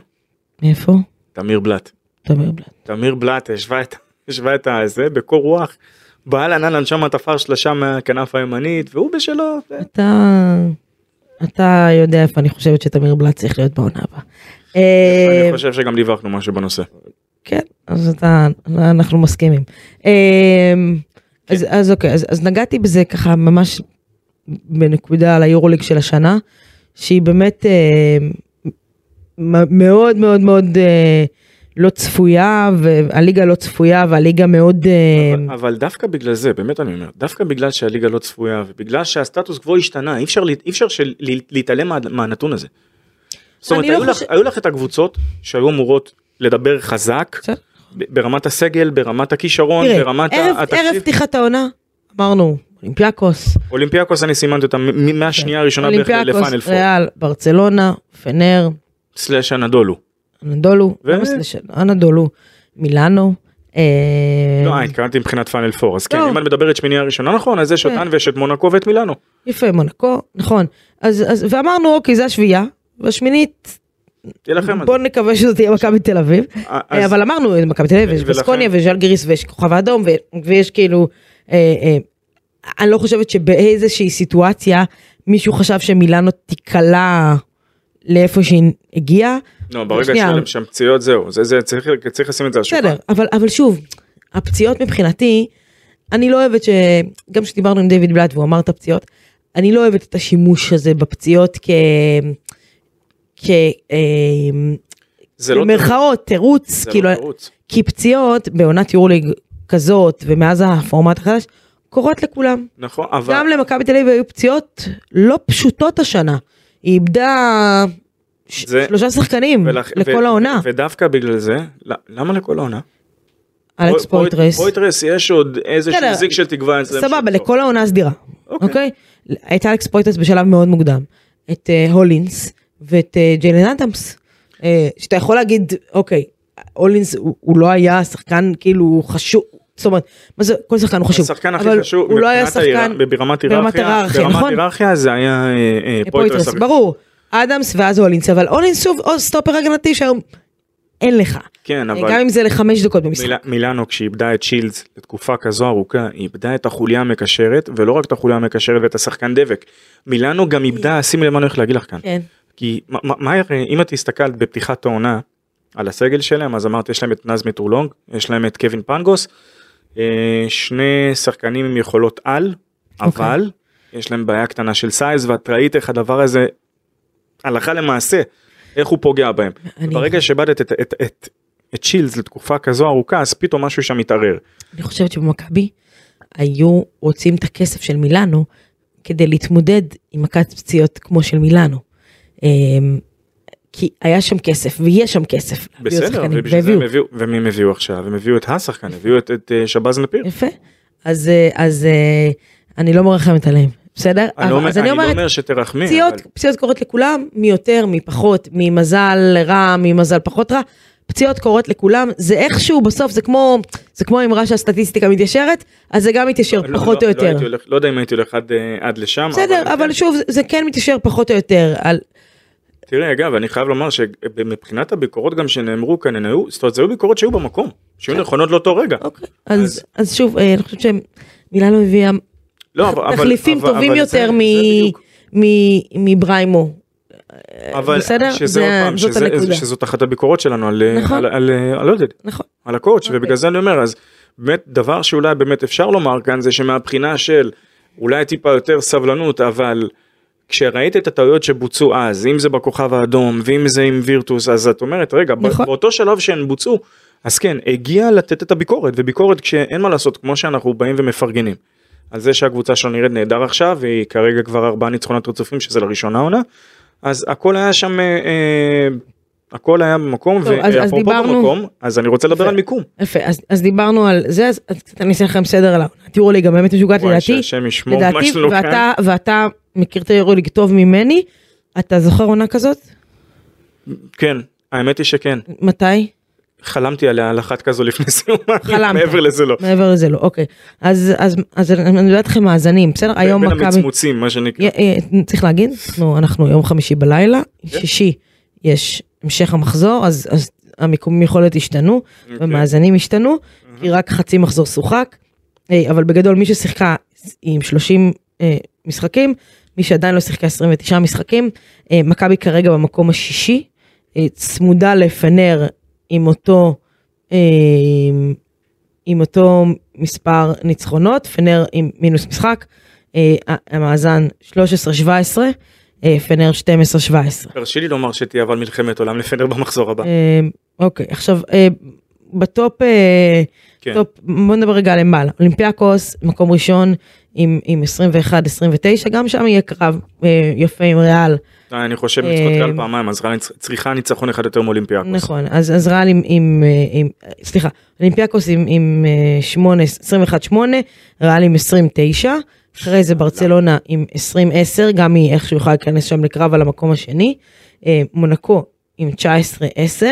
מאיפה? תמיר בלאט. תמיר בלאט. תמיר בלאט השווה את, השווה את הזה בקור רוח. באהלן אהלן שם תפר שלושה מהכנף הימנית והוא בשלו. אתה... אתה יודע איפה אני חושבת שתמיר בלאט צריך להיות בעונה הבאה. אני אמ, חושב שגם דיווחנו משהו בנושא. כן, אז אתה, אנחנו מסכימים. אמ, אז, אז אוקיי, אז, אז נגעתי בזה ככה ממש בנקודה על היורוליג של השנה, שהיא באמת אה, מאוד מאוד מאוד אה, לא צפויה, והליגה לא צפויה, והליגה מאוד... אה, אבל, אבל דווקא בגלל זה באמת אני אומר דווקא בגלל שהליגה לא צפויה ובגלל שהסטטוס קוו השתנה אי אפשר אי אפשר של, לה- להתעלם מה, מהנתון הזה. זאת אומרת לא היו, לך, חושב- היו לך את הקבוצות שהיו אמורות לדבר חזק. ב- ברמת הסגל ברמת הכישרון תראה, ברמת ערב, ערב התקציב. פתיחת העונה, אמרנו, אולימפיאקוס, אולימפיאקוס אני סימנתי אותה מהשנייה הראשונה בערך אולימפיאקוס, ל Final Four ריאל, ברצלונה, פנר, slash אנאדולו. אנאדולו, למה אנאדולו, מילאנו. אה, לא, אה, התכוונתי מבחינת Final Four אז כן לא. אם את מדברת שמינייה ראשונה נכון אז יש כן. אותן ויש את מונקו ואת מילאנו. יפה, מונקו, נכון. אז, ואמרנו, אוקיי, זה השביעייה, והשמינית, בוא נקווה שזאת תהיה מכבי תל אביב. אה, אז- אבל אמרנו, מכבי תל אביב, יש בסקוניה ויש ז'לגיריס ויש כוכב האדום, ויש כאילו, אה, אה, אני לא חושבת שבאיזושהי סיטואציה מישהו חשב שמילאנו תיקלע לאיפה שהיא הגיעה. לא, ברגע שם פציעות זהו, זה, זה צריך, צריך לשים את זה על השולחן. בסדר, אבל, אבל שוב, הפציעות מבחינתי, אני לא אוהבת ש... גם כשדיברנו עם דיוויד בלאט והוא אמר את הפציעות, אני לא אוהבת את השימוש הזה בפציעות כ... כ... אה, זה לא במרכאות, תירוץ, כאילו, לא תירוץ. כי פציעות בעונת יורוליג כזאת ומאז הפורמט החדש, קורות לכולם. נכון, אבל... גם למכבי תל אביב היו פציעות לא פשוטות השנה. היא איבדה זה- שלושה שחקנים ולכ- לכל ו- העונה. ודווקא בגלל זה, למה לכל העונה? אלכס פוי- פויטרס. פויטרס יש עוד איזשהו בסדר, זיק של תקווה אצלם. סבבה, שיחזור. לכל העונה הסדירה, אוקיי. אוקיי? את אלכס פויטרס בשלב מאוד מוקדם, את אה, הולינס ואת אה, ג'יילן אדמס, אה, שאתה יכול להגיד, אוקיי, הולינס הוא הוא לא היה שחקן כאילו חשוב, זאת אומרת, מה זה, כל שחקן הוא חשוב. השחקן הכי חשוב, הוא לא היה שחקן ברמת ברמת היררכיה, ברמת נכון? היררכיה זה היה אה, פויטרס. ברור. אדמס ואז הולינס, אבל הולינס שוב עוד סטופר הגנתי שהיום אין לך. כן, גם אבל אם זה לחמש דקות במשחק. מיל- מילאנו כשאיבדה את שילדס לתקופה כזו ארוכה, היא איבדה את החוליה המקשרת, ולא רק את החוליה המקשרת ואת השחקן דבק. מילאנו גם איבדה, שימי לב מה אני הולך להגיד לך כאן. כן. כי מה- אם את הסתכלת בפתיחת העונה על הסגל שלהם, אז אמרת יש להם את נאז מיטרו לונג, יש להם את קווין פנגוס, אה, שני שחקנים עם יכולות על, אוקיי. אבל יש להם בעיה קטנה של size, ואת ראית איך הדבר הזה, הלכה למעשה, איך הוא פוגע בהם. אני- ברגע שאיבדת את, את, את, את שילדס לתקופה כזו ארוכה, אז פתאום משהו שם מתערער. אני חושבת שבמכבי היו רוצים את הכסף של מילאנו כדי להתמודד עם מכת פציעות כמו של מילאנו. אמ, כי היה שם כסף ויש שם כסף. בסדר, ובשביל זה. הם הביאו, ומי הם הביאו עכשיו? הם הביאו את השחקן, הביאו את, את אה, שבז נפיר. יפה. אז, אה, אז אה, אני לא מרחמת עליהם, בסדר? אני לא אומר- אז אני אני לא אומרת, אומר שתרחמי, פציעות, אבל- פציעות קורות לכולם, מי יותר, מי פחות, ממזל רע, ממזל פחות רע. פציעות קורות לכולם, זה איכשהו בסוף, זה כמו, זה כמו אמרה שהסטטיסטיקה מתיישרת, אז זה גם מתיישר לא- פחות לא- או לא יותר. הולך- לא יודע אם הייתי הולך עד, עד לשם. בסדר, אבל כן. שוב, זה- זה כן מתיישר פחות או יותר. על- תראה, אגב, אני חייב לומר שמבחינת הביקורות גם שנאמרו כאן, הן היו, זאת אומרת, זה היו ביקורות שהיו במקום, שהיו נכונות לאותו רגע. אוקיי. אז אז שוב, אה, אני חושבת הביאה לא, אבל- אבל- תחליפים אבל- טובים אבל יותר מ-. מ- מבריימו. אבל בסדר? שזה זה- עוד פעם, זאת שזה- הנקודה. שזאת אחת הביקורות שלנו על, אה, נכון. על, על, אה, על עודד, נכון. על הקואוצ' אוקיי. ובגלל זה אני אומר, אז באמת דבר שאולי באמת אפשר לומר כאן זה שמהבחינה של אולי טיפה יותר סבלנות, אבל כשראית את הטעויות שבוצעו אז, אם זה בכוכב האדום ואם זה עם וירטוס, אז את אומרת, רגע, נכון. באותו שלב שהן בוצעו, אז כן, הגיע לתת את הביקורת, וביקורת כשאין מה לעשות, כמו שאנחנו באים ומפרגנים. על זה שהקבוצה שלו נראית נהדר עכשיו, והיא כרגע כבר ארבעה ניצחונות רצופים, שזה לראשונה עונה, אז הכל היה שם, אה, אה, הכל היה במקום, ואפרופו דיברנו- במקום, אז אני רוצה לדבר יפה. על מיקום. יפה, אז, אז דיברנו על זה, אז, אז אני אעשה לכם סדר על העונת יורוליג הבאמת משוגעת וואי, לדעתי. שהשם ישמור מה לדעתי, כאן. ואתה, ואתה מכיר את היורוליג טוב ממני, אתה זוכר עונה כזאת? כן, האמת היא שכן. מתי? חלמתי עליה על אחת כזו לפני סיום, חלמת. מעבר לזה לא. מעבר לזה לא, אוקיי. אז, אז, אז אני אני יודעת לכם מאזנים, בסדר? היום בין מכבי... המצמוצים, מה שנקרא. אה, צריך להגיד, אנחנו, אנחנו יום חמישי בלילה, שישי יש המשך המחזור, אז, אז המיקומים יכול להיות השתנו, אוקיי. ומאזנים השתנו, כי רק חצי מחזור שוחק, אה, אבל בגדול מי ששיחקה עם 30 אה, משחקים, מי שעדיין לא שיחקה 29 משחקים, אה, מכבי כרגע במקום השישי, אה, צמודה לפנר עם אותו, אה, עם אותו מספר ניצחונות, פנר עם מינוס משחק, המאזן 13-17, אה, פנר 12-17. תרשי לי לומר שתהיה אבל מלחמת עולם לפנר במחזור הבא. אוקיי, עכשיו, ב top, כן. top, בוא נדבר רגע למעלה. אולימפיאקוס, מקום ראשון עם, עם 21-29, גם שם יהיה קרב אה, יפה עם ריאל. אה, אני חושב ניצחון אה, קל פעמיים, אז ריאל צריכה ניצחון אחד יותר מאולימפיאקוס. נכון, אז, אז ריאל עם, עם, אה, עם, סליחה, אולימפיאקוס עם, עם אה, 8, 21-8, ריאל עם 29, אחרי זה ברצלונה עם 20-10, גם היא איכשהו יכולה להיכנס שם לקרב על המקום השני, אה, מונקו עם 19-10,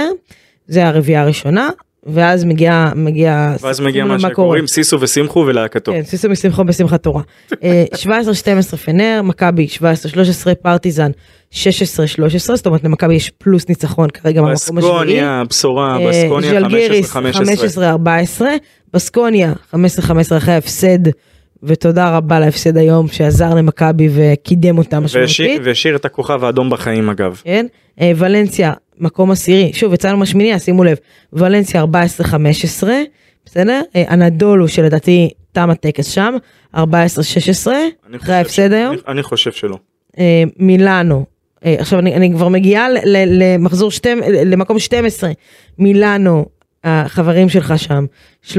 זה הרביעייה הראשונה, ואז מגיע, מגיע, ואז מגיע מה. שקוראים סיסו ושמחו ולהקתו. כן, סיסו משמחו בשמחת תורה. אה, 17-12 פנר, מכבי 17-13, פרטיזן 16-13, זאת אומרת למכבי יש פלוס ניצחון כרגע במקום השביעי. בסקוניה, בשורה, אה, בסקוניה ז'לגיריס 15-15. 15-14, בסקוניה 15-15 אחרי ההפסד, ותודה רבה להפסד היום שעזר למכבי וקידם אותה משמעותית. והשאיר את הכוכב האדום בחיים אגב. כן? אה, ולנסיה, מקום עשירי, שוב יצאנו מהשמיניה, שימו לב, ולנסיה 14-15, בסדר? אה, אנדולו שלדעתי תם הטקס שם, 14-16, אני אחרי ההפסד ש- היום. אני- אני חושב שלא. אה, מילאנו, אה, עכשיו אני, אני כבר מגיעה ל- ל- למחזור שתים, למקום 12, מילאנו, החברים שלך שם, 13-16,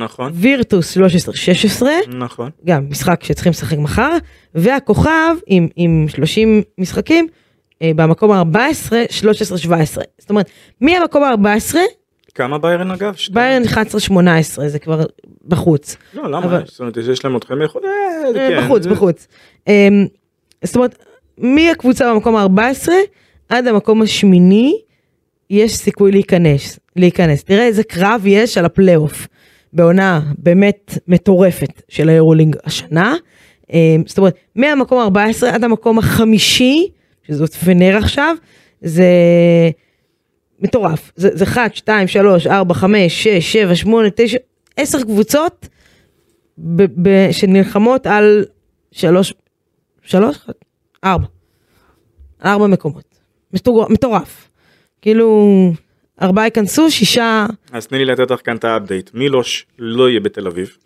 נכון, וירטוס 13-16, נכון. גם משחק שצריכים לשחק מחר, והכוכב עם, עם 30 משחקים, אה, במקום ה-14, 13-17. זאת אומרת, מהמקום ה-14, כמה ביירן אגב? ביירן 11-18, זה כבר בחוץ. לא, למה? אבל- זאת אומרת, יש להם אתכם יכול... אה, אה, כן. בחוץ, בחוץ. אה, זאת אומרת, מהקבוצה במקום ה-14 עד המקום השמיני, יש סיכוי להיכנס. להיכנס. תראה איזה קרב יש על הפלייאוף. בעונה באמת מטורפת של היורוליג השנה. אה, זאת אומרת, מהמקום ה-14 עד המקום החמישי, שזאת פנאר עכשיו, זה מטורף. זה, זה 1, 2, 3, 4, 5, 6, 7, 8, 9, 10 קבוצות ב- ב- שנלחמות על שלוש, שלוש? ארבע. על ארבע מקומות. מטור- מטורף. כאילו, ארבעה ייכנסו, שישה, אז תני לי לתת לך כאן את האפדייט. מילוש לא יהיה בתל אביב.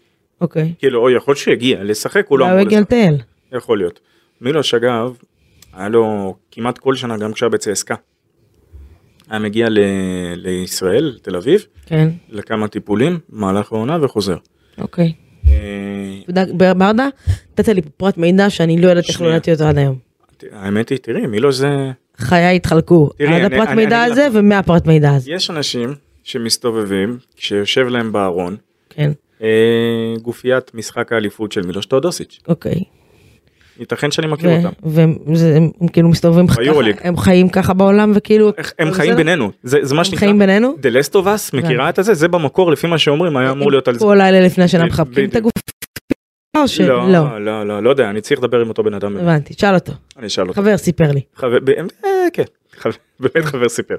אוקיי. כאילו, או יכול שיגיע, לשחק הוא לא אולי הוא אמור יגיע לשחק. לטייל. יכול להיות. מילוש אגב, היה לו כמעט כל שנה גם כשהיה בצסקה. היה מגיע ל... לישראל, תל אביב, כן, לכמה טיפולים, במהלך העונה וחוזר. אוקיי. אה, אתה יודע, ברדה, נתת לי פרט מידע שאני לא יודעת איך לא. ידעתי אותו עד היום. האמת היא, תראי, מילוש זה... חיי התחלקו תראי, עד אני- הפרט אני- מידע אני הזה ומהפרט מידע הזה. יש אנשים שמסתובבים, כשיושב להם בארון, כן, אה, גופיית משחק האליפות של מילוש תאודוסיץ'. אוקיי. ייתכן שאני מכיר ו- אותם. והם הם כאילו מסתובבים ככה. הם חיים ככה בעולם וכאילו, הם חיים זה- בינינו, זה זה מה שנקרא. חיים בינינו. The Last of Us, מכירה את הזה? זה במקור לפי מה שאומרים היה אמור להיות על זה. כל לילה לפני השנה ב- מחבקים את. הגוף. או שלא. לא, לא, לא, לא יודע, אני צריך לדבר עם אותו בן אדם. הבנתי, שאל אותו. אני אשאל אותו. חבר סיפר לי. חבר, אה, כן, באמת חבר סיפר.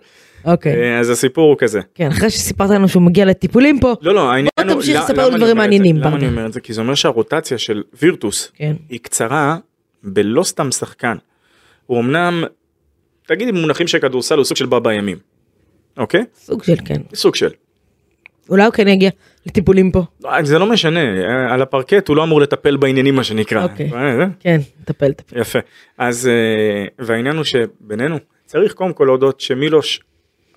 אוקיי. אה, אז הסיפור הוא כזה. כן, אחרי שסיפרת לנו שהוא מגיע לטיפולים פה, לא, לא, העניין הוא... תמשיך למה- לספר לנו דברים? מעניינים, למה. אני אומר את זה? כי זה אומר שהרוטציה של וירטוס כן, היא קצרה בלא סתם שחקן. הוא אמנם, תגידי במונחים של כדורסל הוא סוג של בא בימים. אוקיי? סוג של כן. סוג של. אולי הוא כן יגיע לטיפולים פה. לא, זה לא משנה, אה, על הפרקט הוא לא אמור לטפל בעניינים מה שנקרא. אוקיי. אה, אה, כן, טפל, טפל. יפה. אז, אה, והעניין הוא שבינינו, צריך קודם כל להודות שמילוש,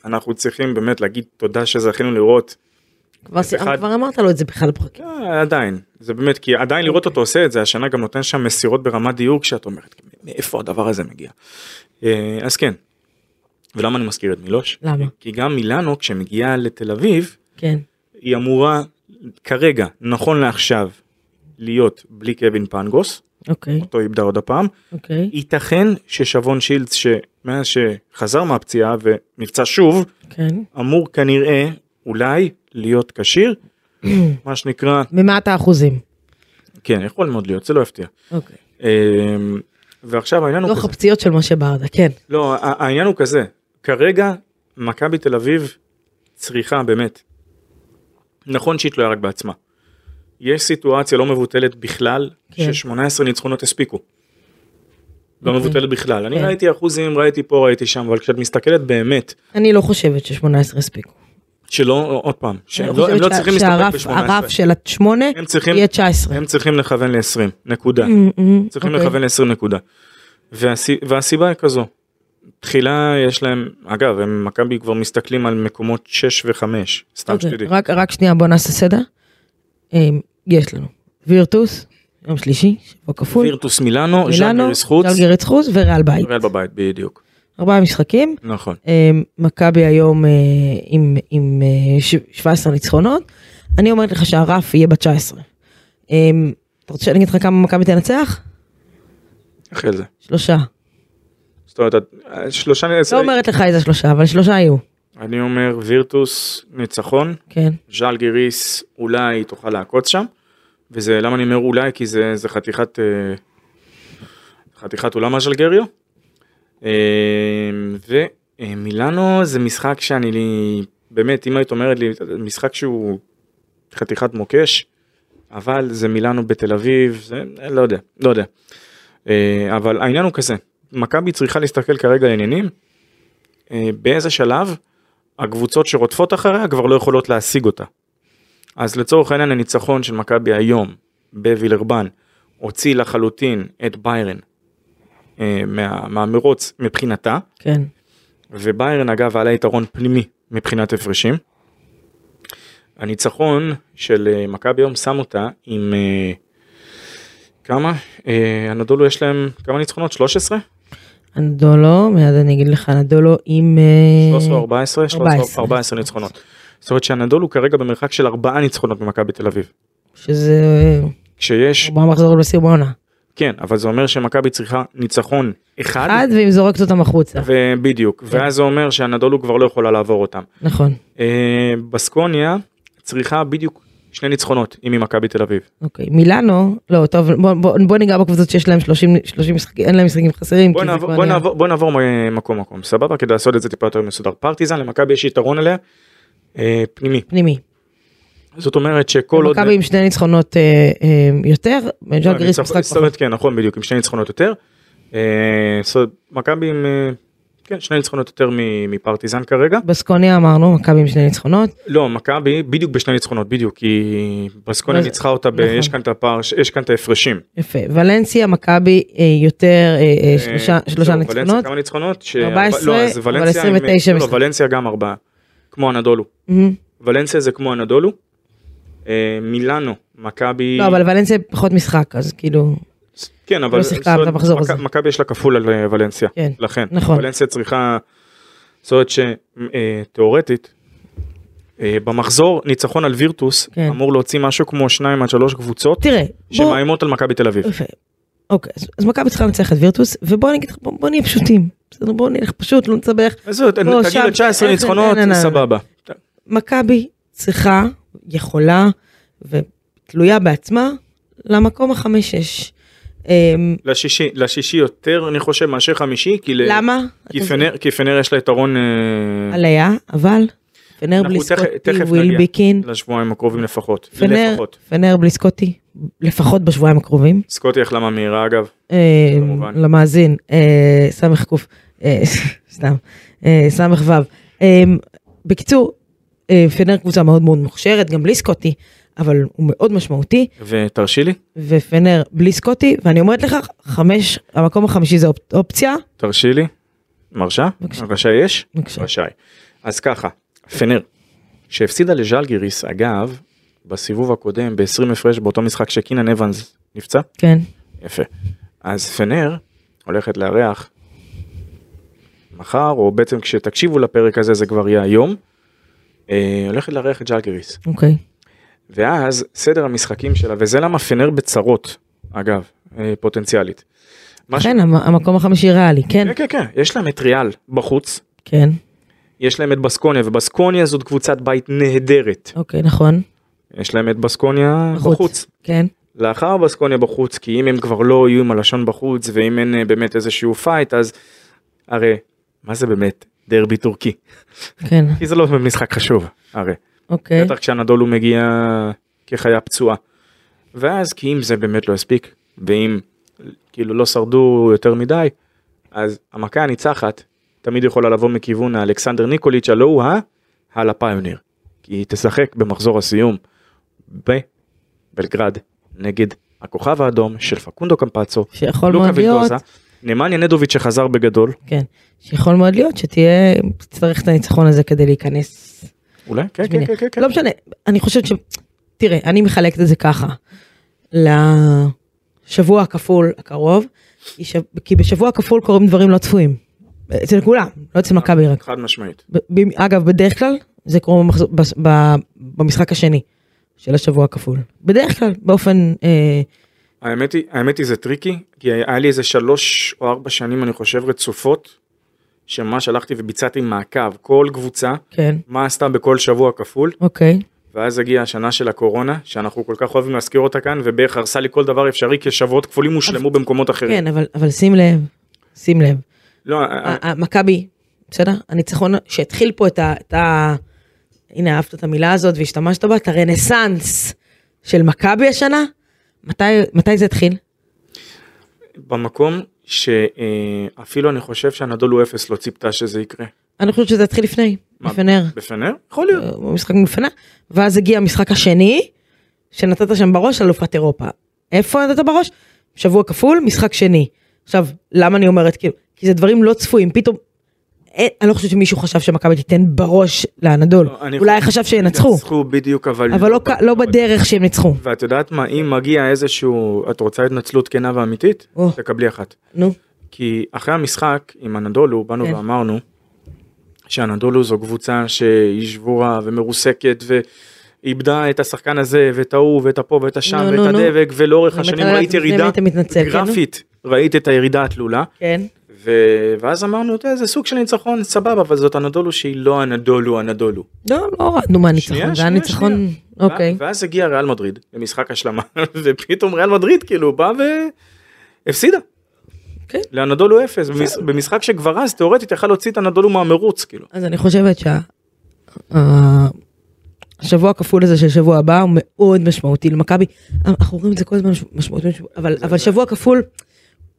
אנחנו צריכים באמת להגיד תודה שזכינו לראות, כבר סי- אחד- כבר אמרת לו את זה בכלל בפרקים. אה, עדיין, זה באמת, כי עדיין לראות אותו עושה את זה, השנה גם נותן שם מסירות ברמת דיוק שאת אומרת, מאיפה הדבר הזה מגיע. אה, אז כן. ולמה אני מזכיר את מילוש? למה? כי גם מילאנו כשמגיעה לתל אביב, כן, היא אמורה כרגע, נכון לעכשיו, להיות בלי קווין פנגוס, אוקיי, אותו איבדה עוד הפעם, אוקיי, ייתכן ששבון שילדס שמאז שחזר מהפציעה ונפצע שוב, כן. אמור כנראה אולי להיות כשיר, מה שנקרא, ממעט האחוזים. כן יכול מאוד להיות, זה לא יפתיע. אוקיי. אמ, ועכשיו העניין הוא כזה, הפציעות של משה ברדה, כן. לא העניין הוא כזה, כרגע מכבי תל אביב צריכה באמת, נכון שהיא תלויה רק בעצמה. יש סיטואציה לא מבוטלת בכלל, כן. ש-18 ניצחונות הספיקו. לא אוקיי. מבוטלת בכלל. אני כן. ראיתי אחוזים, ראיתי פה, ראיתי שם, אבל כשאת מסתכלת באמת, אני לא חושבת ש-18 הספיקו. שלא, עוד פעם, אני שהם לא, הם לא צריכים להסתפק שהרף- הרף ב-18. של השמונה הם צריכים, יהיה 19. הם צריכים לכוון ל-20, נקודה. צריכים אוקיי. לכוון ל-20 נקודה. והסי- והסיבה היא כזו, תחילה יש להם, אגב, הם מכבי כבר מסתכלים על מקומות 6 ו-5, סתם אוקיי, שתדעי. רק, רק שנייה בוא נעשה סדר. אמ, יש לנו וירטוס, יום שלישי, שבוע כפול, וירטוס מילאנו, ז'אלגיריס חוץ, ז'לגיריס חוץ וריאל בית. ריאל בבית, בדיוק. ארבעה משחקים, נכון. אמ, מכבי היום אה, עם, עם אה, ש- 17 ניצחונות, אני אומרת לך שהרף יהיה ב-19. אמ, אתה רוצה שאני אגיד לך כמה מכבי תנצח? אחרי זה. שלושה. זאת אומרת, את- שלושה, לא אומרת לך איזה שלושה, אבל שלושה יהיו. אני אומר וירטוס ניצחון, כן, ז'אלגיריס אולי תוכל לעקוץ שם, וזה, למה אני אומר אולי? כי זה, זה חתיכת, אה, חתיכת אולם הז'לגריו. אה, ומילאנו זה משחק שאני, לי- באמת, אם היית אומרת לי, משחק שהוא חתיכת מוקש, אבל זה מילאנו בתל אביב, זה, לא יודע, לא יודע. אה, אבל העניין הוא כזה, מכבי צריכה להסתכל כרגע על עניינים, אה, באיזה שלב הקבוצות שרודפות אחריה כבר לא יכולות להשיג אותה. אז לצורך העניין הניצחון של מכבי היום בווילרבן הוציא לחלוטין את ביירן אה, מה, מהמרוץ מבחינתה, כן. וביירן אגב היה לה יתרון פנימי מבחינת הפרשים. הניצחון של אה, מכבי היום שם אותה עם כמה? הנדולו יש להם כמה ניצחונות? 13? אנדולו, מיד אני אגיד לך, אנדולו עם... אה, 13 או 14? 13 14. 14 ניצחונות. זאת אומרת שהנדולו כרגע במרחק של ארבעה ניצחונות ממכבי תל אביב. שזה כשיש, ארבעה מחזורים בסיום העונה. כן, אבל זה אומר שמכבי צריכה ניצחון אחד, אחד והיא זורקת אותם החוצה. ובדיוק, ואז זה אומר שהנדולו כבר לא יכולה לעבור אותם. נכון. אה, בסקוניה צריכה בדיוק שני ניצחונות, היא ממכבי תל אביב. אוקיי, מילאנו, לא, טוב, בוא, בוא, בוא ניגע בקבוצות שיש להם 30, 30 משחקים, אין להם משחקים חסרים. בוא נעבור, בוא, נעבור, בוא נעבור מקום מקום, סבבה? כדי לעשות את זה טיפה יותר מסודר. פרטיזן, למכבי יש יתרון עליה, אה, פנימי. פנימי. זאת אומרת שכל עוד... מכבי עם שני ניצחונות אה, אה, יותר, לא, ג'לגריס ניצח- משחק פחות. כן, נכון, בדיוק, עם שני ניצחונות יותר. אה, מכבי עם, אה, כן, שני ניצחונות יותר מפרטיזן כרגע. בסקוניה אמרנו, מכבי עם שני ניצחונות. לא, מכבי בדיוק בשני ניצחונות, בדיוק, כי בסקוניה אז- ניצחה אותה, ב- נכון. יש כאן את הפער, יש כאן את ההפרשים. יפה. ולנסיה, מכבי אה, יותר, אה, אה, שלושה- אה, שלושה ולנסיה ניצחונות. כמה ניצחונות? ש- 14, לא, אז אבל ולנסיה עם- 29 לא, לא. ולנסיה גם ארבעה, כמו אנדולו. מהמם. ולנסיה זה כמו אנדולו. אה, מילאנו, מכבי... לא, אבל ולנסיה פחות משחק, אז כאילו, כן, אבל... לא שיחקה מכ- הזה. מכבי יש לה כפול על אה, ולנסיה. כן, לכן. נכון. ולנסיה צריכה... זאת אומרת שתאורטית, במחזור ניצחון על וירטוס כן. אמור להוציא משהו כמו שניים עד שלוש קבוצות תראה, בוא, שמאיימות על מכבי תל אביב. יפה. אוקיי, אז, אז מכבי צריכה לנצח את וירטוס, ובוא נגיד לך, בוא, בוא נהיה פשוטים. בסדר, בוא נלך פשוט, לא זהו, לא, תגיד שם- ל 19 איך- ניצחונות. סבבה. מכבי צריכה, יכולה, ותלויה בעצמה, למקום החמש-שש. אמ, לשישי, לשישי יותר אני חושב מאשר חמישי, כי. למה? כי, פנר, כי פנר יש לה יתרון אה, עליה, אבל פנר בלי סקוטי, וויל. ביקין, לשבועיים הקרובים לפחות. פנר, לפחות. פנר בלי סקוטי, לפחות בשבועיים הקרובים. סקוטי החלמה מהירה אגב. אה, כמובן. למאזין, אה, סמך קוף, סתם, סמך וו. בקיצור, פנר קבוצה מאוד מאוד מוכשרת, גם בלי סקוטי, אבל הוא מאוד משמעותי, ותרשי לי, ופנר בלי סקוטי, ואני אומרת לך, חמש, המקום החמישי זה אופ- אופציה, תרשי לי. מרשה? בבקשה. רשאי יש? בבקשה. רשאי. אז ככה, פנר, שהפסידה לז'לגיריס, אגב, בסיבוב הקודם, ב-20 הפרש באותו משחק שקינן אבנס נפצע, כן, יפה. אז פנר הולכת לארח מחר, או בעצם כשתקשיבו לפרק הזה זה כבר יהיה היום, אה, הולכת לארח את ז'לגיריס. אוקיי, ואז סדר המשחקים שלה, וזה למה פנר בצרות, אגב, אה, פוטנציאלית. כן, המ- המקום החמישי ריאלי, כן, כן, כן, כן, יש להם את ריאל בחוץ, כן, יש להם את בסקוניה, ובסקוניה זאת קבוצת בית נהדרת. אוקיי, נכון, יש להם את בסקוניה בחוץ. בחוץ. כן, לאחר בסקוניה בחוץ, כי אם הם כבר לא יהיו עם הלשון בחוץ, ואם אין אה, באמת איזשהו פייט, אז הרי, מה זה באמת דרבי טורקי? כן, כי זה לא משחק חשוב, הרי. אוקיי, בטח כשאנדולו מגיע כחיה פצועה. ואז כי אם זה באמת לא הספיק, ואם כאילו לא שרדו יותר מדי, אז המכה הניצחת תמיד יכולה לבוא מכיוון האלכסנדר ניקוליץ' הלא הוא ה... הלאה פיוניר. כי היא תשחק במחזור הסיום בבלגרד נגד הכוכב האדום של פקונדו קמפצו, שיכול מאוד להיות, נמניה נדוביץ' שחזר בגדול, כן, שיכול מאוד להיות שתהיה, תצטרך את הניצחון הזה כדי להיכנס אולי? כן, כן. כן, כן, כן. לא משנה, אני חושבת ש... תראה, אני מחלקת את זה ככה. לשבוע הכפול הקרוב, כי בשבוע הכפול קורים דברים לא צפויים. אצל כולם, לא אצל מכבי רק. חד משמעית. אגב, בדרך כלל זה קורה במשחק השני של השבוע הכפול. בדרך כלל, באופן... אה, האמת היא, האמת היא זה טריקי, כי היה לי איזה שלוש או ארבע שנים אני חושב רצופות, שממש הלכתי וביצעתי מעקב, כל קבוצה, כן, מה עשתה בכל שבוע כפול, אוקיי. ואז הגיעה השנה של הקורונה, שאנחנו כל כך אוהבים להזכיר אותה כאן, ובערך הרסה לי כל דבר אפשרי, כי שבועות כפולים הושלמו במקומות אחרים. כן, אבל, אבל שים לב, שים לב. לא, אה, ה- ה- מכבי, בסדר? הניצחון שהתחיל פה את ה... את ה... הנה אהבת את המילה הזאת והשתמשת בה, את הרנסאנס של מכבי השנה, מתי, מתי זה התחיל? במקום שאפילו אני חושב שהנדולו אפס לא ציפתה שזה יקרה. אני חושבת שזה התחיל לפני, בפנר, בפנר? יכול להיות. אה, במשחק מפנה, ואז הגיע המשחק השני, שנתת שם בראש אלופת אירופה. איפה נתת בראש? שבוע כפול, משחק שני. עכשיו, למה אני אומרת כאילו? כי זה דברים לא צפויים, פתאום... אין, אני לא חושבת שמישהו חשב שמכבי תיתן בראש לאנדול, לא, אולי חשב שינצחו, ינצחו בדיוק, אבל... אבל לא, כ- לא בדרך שהם ניצחו. ואת יודעת מה, אם מגיע איזשהו, את רוצה התנצלות כנה ואמיתית? או. תקבלי אחת. נו, כי אחרי המשחק עם הנדולו באנו כן. ואמרנו שהנדולו זו קבוצה שהיא שבורה ומרוסקת ואיבדה את השחקן הזה ואת ההוא ואת הפה ואת השם ואת. הדבק ולאורך השנים ראית ירידה כן? גרפית ראית את הירידה התלולה כן, ו- ואז אמרנו, "אתה יודע, זה סוג של ניצחון, סבבה, אבל זאת הנדולו שהיא לא הנדולו הנדולו. לא, לא הורדנו מהניצחון, זה היה ניצחון. אוקיי. ואז הגיע ריאל מדריד למשחק השלמה, ופתאום ריאל מדריד כאילו בא והפסידה. כן. לאנדולו אפס, במש- במשחק שכבר אז תאורטית יכל להוציא את הנדולו מהמרוץ, כאילו. אז אני חושבת שהשבוע הכפול הזה של שבוע הבא הוא מאוד משמעותי למכבי. אנחנו רואים את זה כל הזמן משמעותי, אבל שבוע כפול,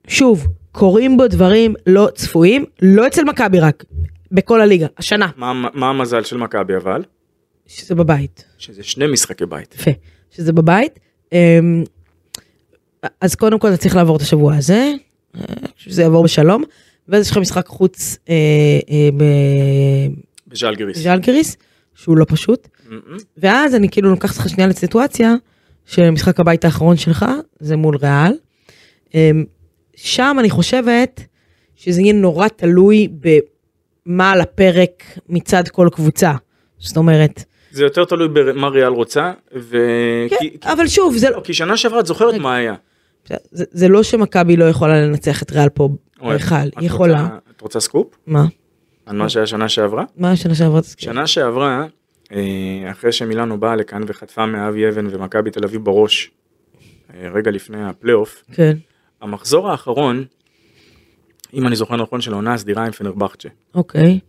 שוב, קורים בו דברים לא צפויים, לא אצל מכבי רק, בכל הליגה, השנה, מה, מה המזל של מכבי אבל? שזה בבית. שזה שני משחקי בית. יפה, שזה בבית. אמ, אז קודם כל אתה צריך לעבור את השבוע הזה, אה, שזה יעבור בשלום, ואז יש לך משחק חוץ אה, אה, בז'לגיריס. בז'לגיריס, שהוא לא פשוט, מ-מ. ואז אני כאילו לוקחת אותך שנייה לסיטואציה שמשחק הבית האחרון שלך זה מול ריאל. שם אני חושבת שזה יהיה נורא תלוי במה על הפרק מצד כל קבוצה. זאת אומרת, זה יותר תלוי במה ריאל רוצה, ו... כן, כי, כי, אבל שוב, זה לא, כי שנה שעברה את זוכרת מה היה. זה, זה לא שמכבי לא יכולה לנצח את ריאל פה בהיכל, את היא יכולה. רוצה- את רוצה סקופ? מה? על מה שהיה שנה שעברה? מה השנה שעברה? שנה שעברה, אה, אחרי שמילאנו באה לכאן וחטפה מאבי אבן ממכבי תל אביב בראש, אה, רגע לפני הפלייאוף, כן, המחזור האחרון, אם אני זוכר נכון, של העונה הסדירה עם פנרבכצ'ה. אוקיי.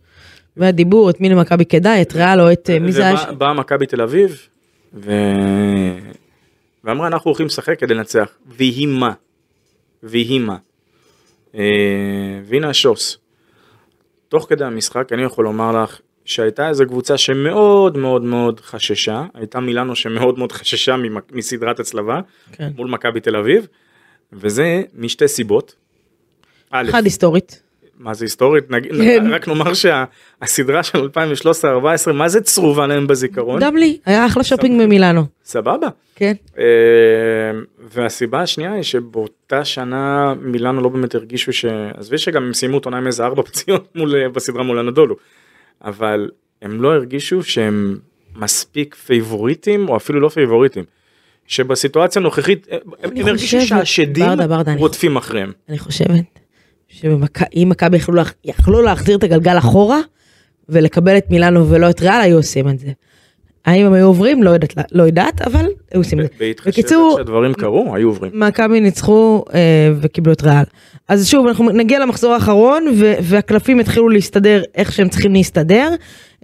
והדיבור, את מי למכבי כדאי, את ריאל או את אה, מי זה היה? ובאה מכבי תל אביב, ו... ואמרה אנחנו הולכים לשחק כדי לנצח, ויהי מה, ויהי מה. אה, והנה השוס. תוך כדי המשחק אני יכול לומר לך שהייתה איזו קבוצה שמאוד מאוד מאוד חששה, הייתה מילאנו שמאוד מאוד חששה מסדרת הצלבה כן. מול מכבי תל אביב, וזה משתי סיבות. א', אחד היסטורית. מה זה היסטורית? נגיד, כן. רק נאמר שהסדרה של 2013-2014 מה זה צרובה להם בזיכרון? גם לי, היה אחלה שופינג במילאנו. סבבה. כן. אה, והסיבה השנייה היא שבאותה שנה מילאנו לא באמת הרגישו ש... עזבי שגם הם סיימו את עונה עם איזה ארבע פציעות מול, בסדרה מול הנדולו, אבל הם לא הרגישו שהם מספיק פייבוריטים או אפילו לא פייבוריטים. שבסיטואציה הנוכחית אה, הם הרגישו שהשדים רודפים אחריהם. אני חושבת שאם מכבי יכלו להחזיר את הגלגל אחורה ולקבל את מילאנו ולא את ריאל, היו עושים את זה. האם הם היו עוברים? לא יודעת, לא יודעת, אבל היו עושים את זה. בהתחשב שהדברים קרו היו עוברים. מכבי ניצחו אה, וקיבלו את ריאל. אז שוב, אנחנו נגיע למחזור האחרון ו- והקלפים יתחילו להסתדר איך שהם צריכים להסתדר.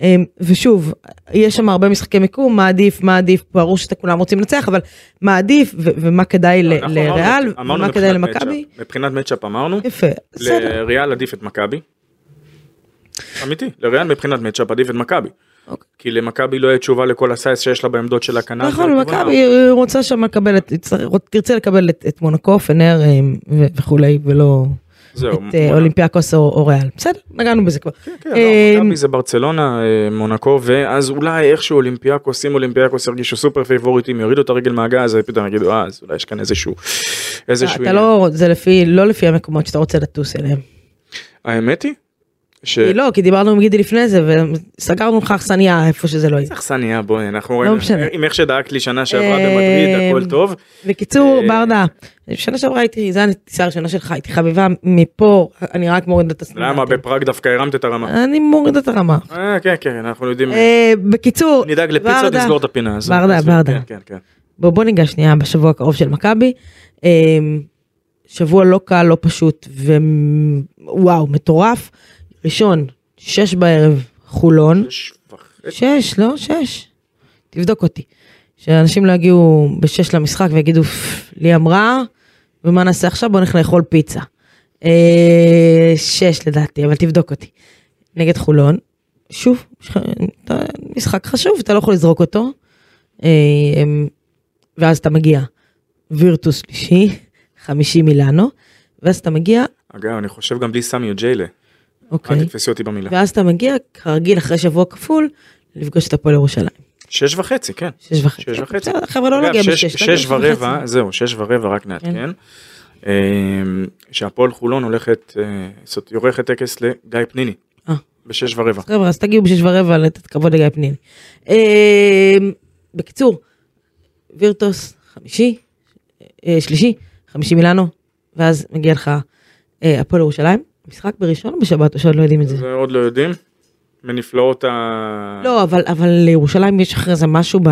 אה, ושוב, יש שם הרבה משחקי מיקום, מה עדיף, מה עדיף, ברור שאתם כולם רוצים לנצח, אבל מה עדיף ו- ומה כדאי אמרנו- לריאל ומה כדאי למכבי. מבחינת מצ'אפ אמרנו, יפה, בסדר. לריאל עדיף את מכבי. אמיתי, לריאל מבחינת מצ'אפ עדיף את מכבי. אוקיי. כי למכבי לא יהיה תשובה לכל הסייס שיש לה בעמדות של הכנף. נכון, מכבי אה, רוצה שם לקבל, את- תרצה לקבל את- את מונקו, פנר אה, וכולי, ולא זהו, את אה, מונ- אולימפיאקוס או או ריאל. בסדר, נגענו בזה כבר. כן, כן, אה, לא, מכבי זה ברצלונה, אה, מונקו, ואז אולי איכשהו אולימפיאקוס, אם אולימפיאקוס ירגישו סופר פייבוריטים, יורידו את הרגל מהגז, פתאום יגידו, אה, אז אולי יש כאן איזשהו, איזשהו אתה לא, זה לפי, לא לפי המקומות שאתה רוצה לטוס אליהם. האמת היא, ש... כי לא, כי דיברנו עם גידי לפני זה, וסגרנו לך אכסניה איפה שזה לא יהיה. צריך אכסניה, בואי, אנחנו לא משנה. עם איך שדאגת לי שנה שעברה אה, במדריד, הכל טוב. בקיצור, אה, ברדה, שנה שעברה הייתי, זו הטיסה הראשונה שלך, הייתי חביבה מפה, אני רק מורידה את הסטנדרטים. למה בפראג דווקא הרמת את הרמה? אני מורידה את הרמה. אה, כן, כן, אנחנו יודעים. אה, בקיצור, נדאג לפיצות, ברדה, נסגור את הפינה הזאת. ברדה, ברדה. כן, כן, כן. בוא, ניגע שנייה בשבוע הקרוב של מכבי. אה, שבוע לא קל, לא פשוט, ווואו, מטורף. ראשון, שש בערב, חולון. שש וחצי. שש, לא? שש. תבדוק אותי. שאנשים לא יגיעו בשש למשחק ויגידו, "פפ, לי אמרה, ומה נעשה עכשיו? בוא נלך לאכול פיצה. אה, שש לדעתי, אבל תבדוק אותי. נגד חולון, שוב, משחק חשוב, אתה לא יכול לזרוק אותו. אה, ואז אתה מגיע, וירטוס שלישי, חמישי מילאנו, ואז אתה מגיע, אגב, אני חושב גם בלי סמי או ג'יילה. אוקיי, אל תתפסי אותי במילה. ואז אתה מגיע, כרגיל, אחרי שבוע כפול, לפגוש את הפועל ירושלים. שש וחצי, כן. שש וחצי. שש וחצי. בסדר, חבר'ה, לא נגיע שש- בשש. שש ורבע. זהו, שש ורבע רק נעדכן. אמ, שהפועל חולון הולכת, אה, זאת עורכת טקס לגיא פניני. אה. בשש ורבע. חבר'ה, אז תגיעו בשש ורבע לתת כבוד לגיא פניני. אה, בקיצור, וירטוס, חמישי, אה, שלישי, חמישי מילאנו, ואז מגיע לך הפועל ירושלים. משחק בראשון או בשבת או שעוד לא יודעים את זה? זה עוד לא יודעים. מנפלאות ה... לא, אבל, אבל לירושלים יש אחרי זה משהו ב...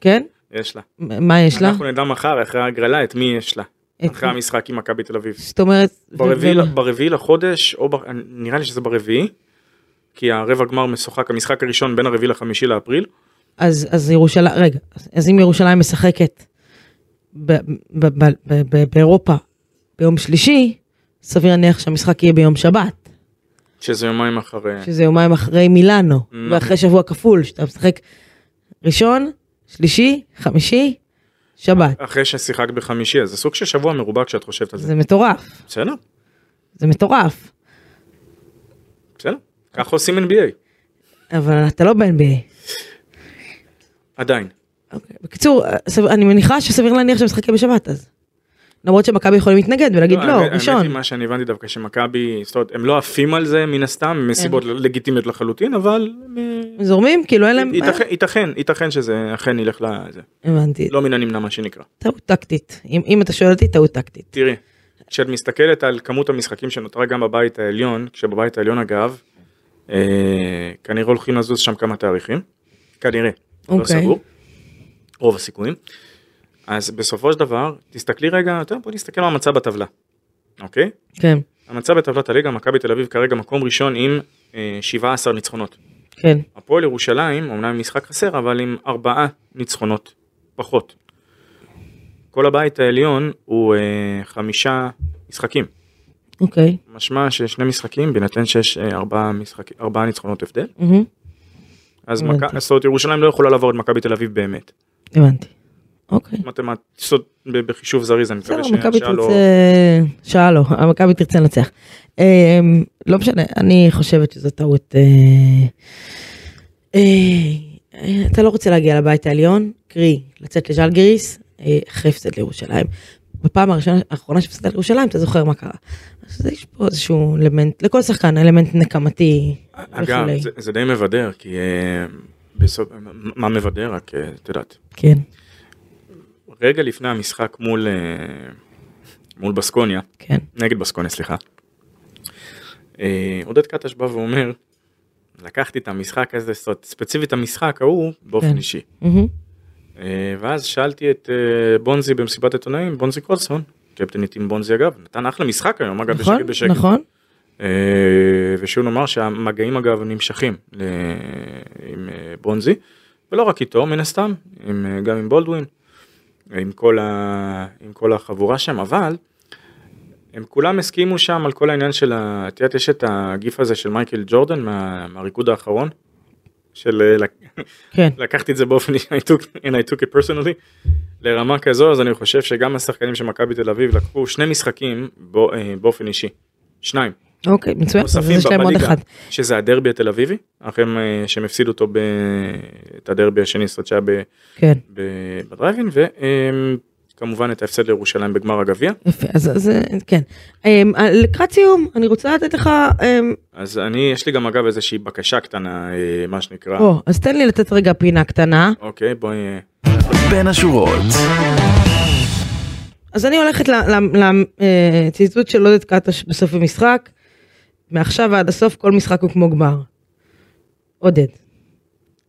כן? יש לה. מה יש לה? אנחנו נדע מחר אחרי ההגרלה את מי יש לה. את אחרי? המשחק עם מכבי תל אביב. זאת אומרת... ברביעי, ו- ברביעי לחודש, או ב... נראה לי שזה ברביעי, כי הרבע גמר משוחק, המשחק הראשון בין הרביעי לחמישי לאפריל. אז, אז ירושלים, רגע, אז- אז אם ירושלים משחקת ב, ב, ב, ב, ב, באירופה ביום שלישי, סביר להניח שהמשחק יהיה ביום שבת, שזה יומיים אחרי. שזה יומיים אחרי מילאנו, נכון. ואחרי שבוע כפול, שאתה משחק ראשון, שלישי, חמישי, שבת. אחרי ששיחקת בחמישי, אז זה סוג של שבוע מרובע כשאת חושבת על זה. זה מטורף, בסדר, זה מטורף, בסדר. ככה עושים NBA. אבל אתה לא ב-NBA. עדיין. אוקיי. בקיצור, אני מניחה שסביר להניח שהמשחק יהיה בשבת אז. למרות שמכבי יכולים להתנגד ולהגיד לא, האמת- האמת ראשון. היא מה שאני הבנתי דווקא שמכבי, זאת אומרת, הם לא עפים על זה מן הסתם, מסיבות לגיטימיות לחלוטין, אבל אה, זורמים? כאילו אין להם... ייתכן- ייתכן, ייתכן שזה אכן ילך לזה. הבנתי. לא מן הנמנע מה שנקרא. טעות טקטית. אם, אם אתה שואל אותי, טעות טקטית. תראי, כשאת מסתכלת על כמות המשחקים שנותרה גם בבית העליון, כשבבית העליון אגב, אה, כנראה הולכים לזוז שם כמה תאריכים, כנראה, לא אוקיי. סגור, רוב הסיכויים. אז בסופו של דבר, תסתכלי רגע, טוב, בוא נסתכל מה המצב בטבלה, אוקיי? כן, המצב בטבלת הליגה, מכבי תל אביב כרגע מקום ראשון עם אה, 17 ניצחונות. כן. הפועל ירושלים, אמנם משחק חסר, אבל עם ארבעה ניצחונות פחות. כל הבית העליון הוא אה, חמישה משחקים. אוקיי. משמע ששני משחקים, בהינתן שיש אה, ארבעה, משחק, ארבעה ניצחונות הבדל. מהמם. אז. מכ... זאת אומרת, ירושלים לא יכולה לעבור את מכבי תל אביב באמת. הבנתי. אוקיי. מתמט... זאת אומרת, ב- בחישוב זריז, אני מקווה לא... תרצה... שעה לא, מכבי תרצה לנצח. אמ, לא משנה, אני חושבת שזו טעות. אה, אה, אתה לא רוצה להגיע לבית העליון, קרי, לצאת לז'לגיריס, אה, אחרי הפסד לירושלים. בפעם הראשונה, האחרונה שהפסדת לירושלים, אתה זוכר מה קרה. אז יש פה איזשהו אלמנט, לכל שחקן אלמנט נקמתי אגב. זה, זה די מבדר, כי... אה, בסוף... מה מבדר? רק, אה, את יודעת. כן, רגע לפני המשחק מול... אה, מול בסקוניה, כן. נגד בסקוניה, סליחה. אה, עודד קטש בא ואומר, לקחתי את המשחק הזה, ספציפית המשחק ההוא, באופן כן. אישי. אה, ואז שאלתי את בונזי במסיבת עיתונאים, בונזי קולסון, קפטן איטים בונזי אגב, נתן אחלה משחק היום, אגב, נכון, בשקט בשקט. נכון. אה, ושוב נאמר שהמגעים אגב נמשכים עם בונזי, ולא רק איתו מן הסתם, עם, גם עם בולדווין, עם כל, ה, עם כל החבורה שם, אבל הם כולם הסכימו שם על כל העניין של, ה- את יודעת, יש את הגיף הזה של מייקל ג'ורדן מה, מהריקוד האחרון, של אה, כן. לקחתי את זה באופן I took, and I took it personally, לרמה כזו, אז אני חושב שגם השחקנים של מכבי תל אביב לקחו שני משחקים בו, אה, באופן אישי, שניים. אוקיי, מצוין. אז נוספים יש להם עוד בליגה, אחד. שזה הדרבי התל אביבי, אחרי אה, שהם הפסידו אותו, ב... את הדרבי השני, זאת אומרת שהיה ב... כן. ב- בדרייבין, וכמובן את ההפסד לירושלים בגמר הגביע. יפה, אז, אז אה, כן. אמ, אה, לקראת סיום, אני רוצה לתת לך, אמ, אז אני, יש לי גם אגב איזושהי בקשה קטנה, מה שנקרא. או, אז תן לי לתת רגע פינה קטנה. אוקיי, בואי... בין השורות. אז אני הולכת לציטוט של עודד קטש בסוף המשחק. מעכשיו ועד הסוף כל משחק הוא כמו גמר. עודד,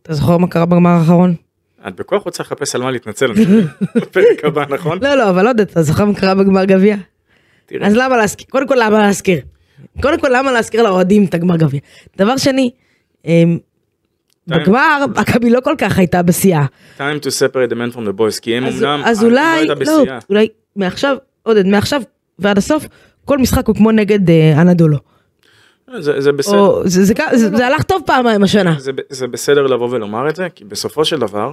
אתה זוכר מה קרה בגמר האחרון? את בכוח רוצה לחפש על מה להתנצל בפרק הבא, נכון? לא, לא, אבל עודד, אתה זוכר מה קרה בגמר גביע? אז למה להזכיר? קודם כל למה להזכיר? קודם כל למה להזכיר לאוהדים את הגמר גביע? דבר שני, אמ, בגמר מכבי לא כל כך הייתה בשיאה. time to separate the man from the boys, כי הם אמנם, אז אה, אולי, לא לא. אולי מעכשיו, עודד, מעכשיו ועד הסוף, כל משחק הוא כמו נגד אה, אנדולו. זה זה בסדר. או, זה, זה, זה, זה, זה הלך טוב פעמיים השנה. זה, זה בסדר לבוא ולומר את זה, כי בסופו של דבר,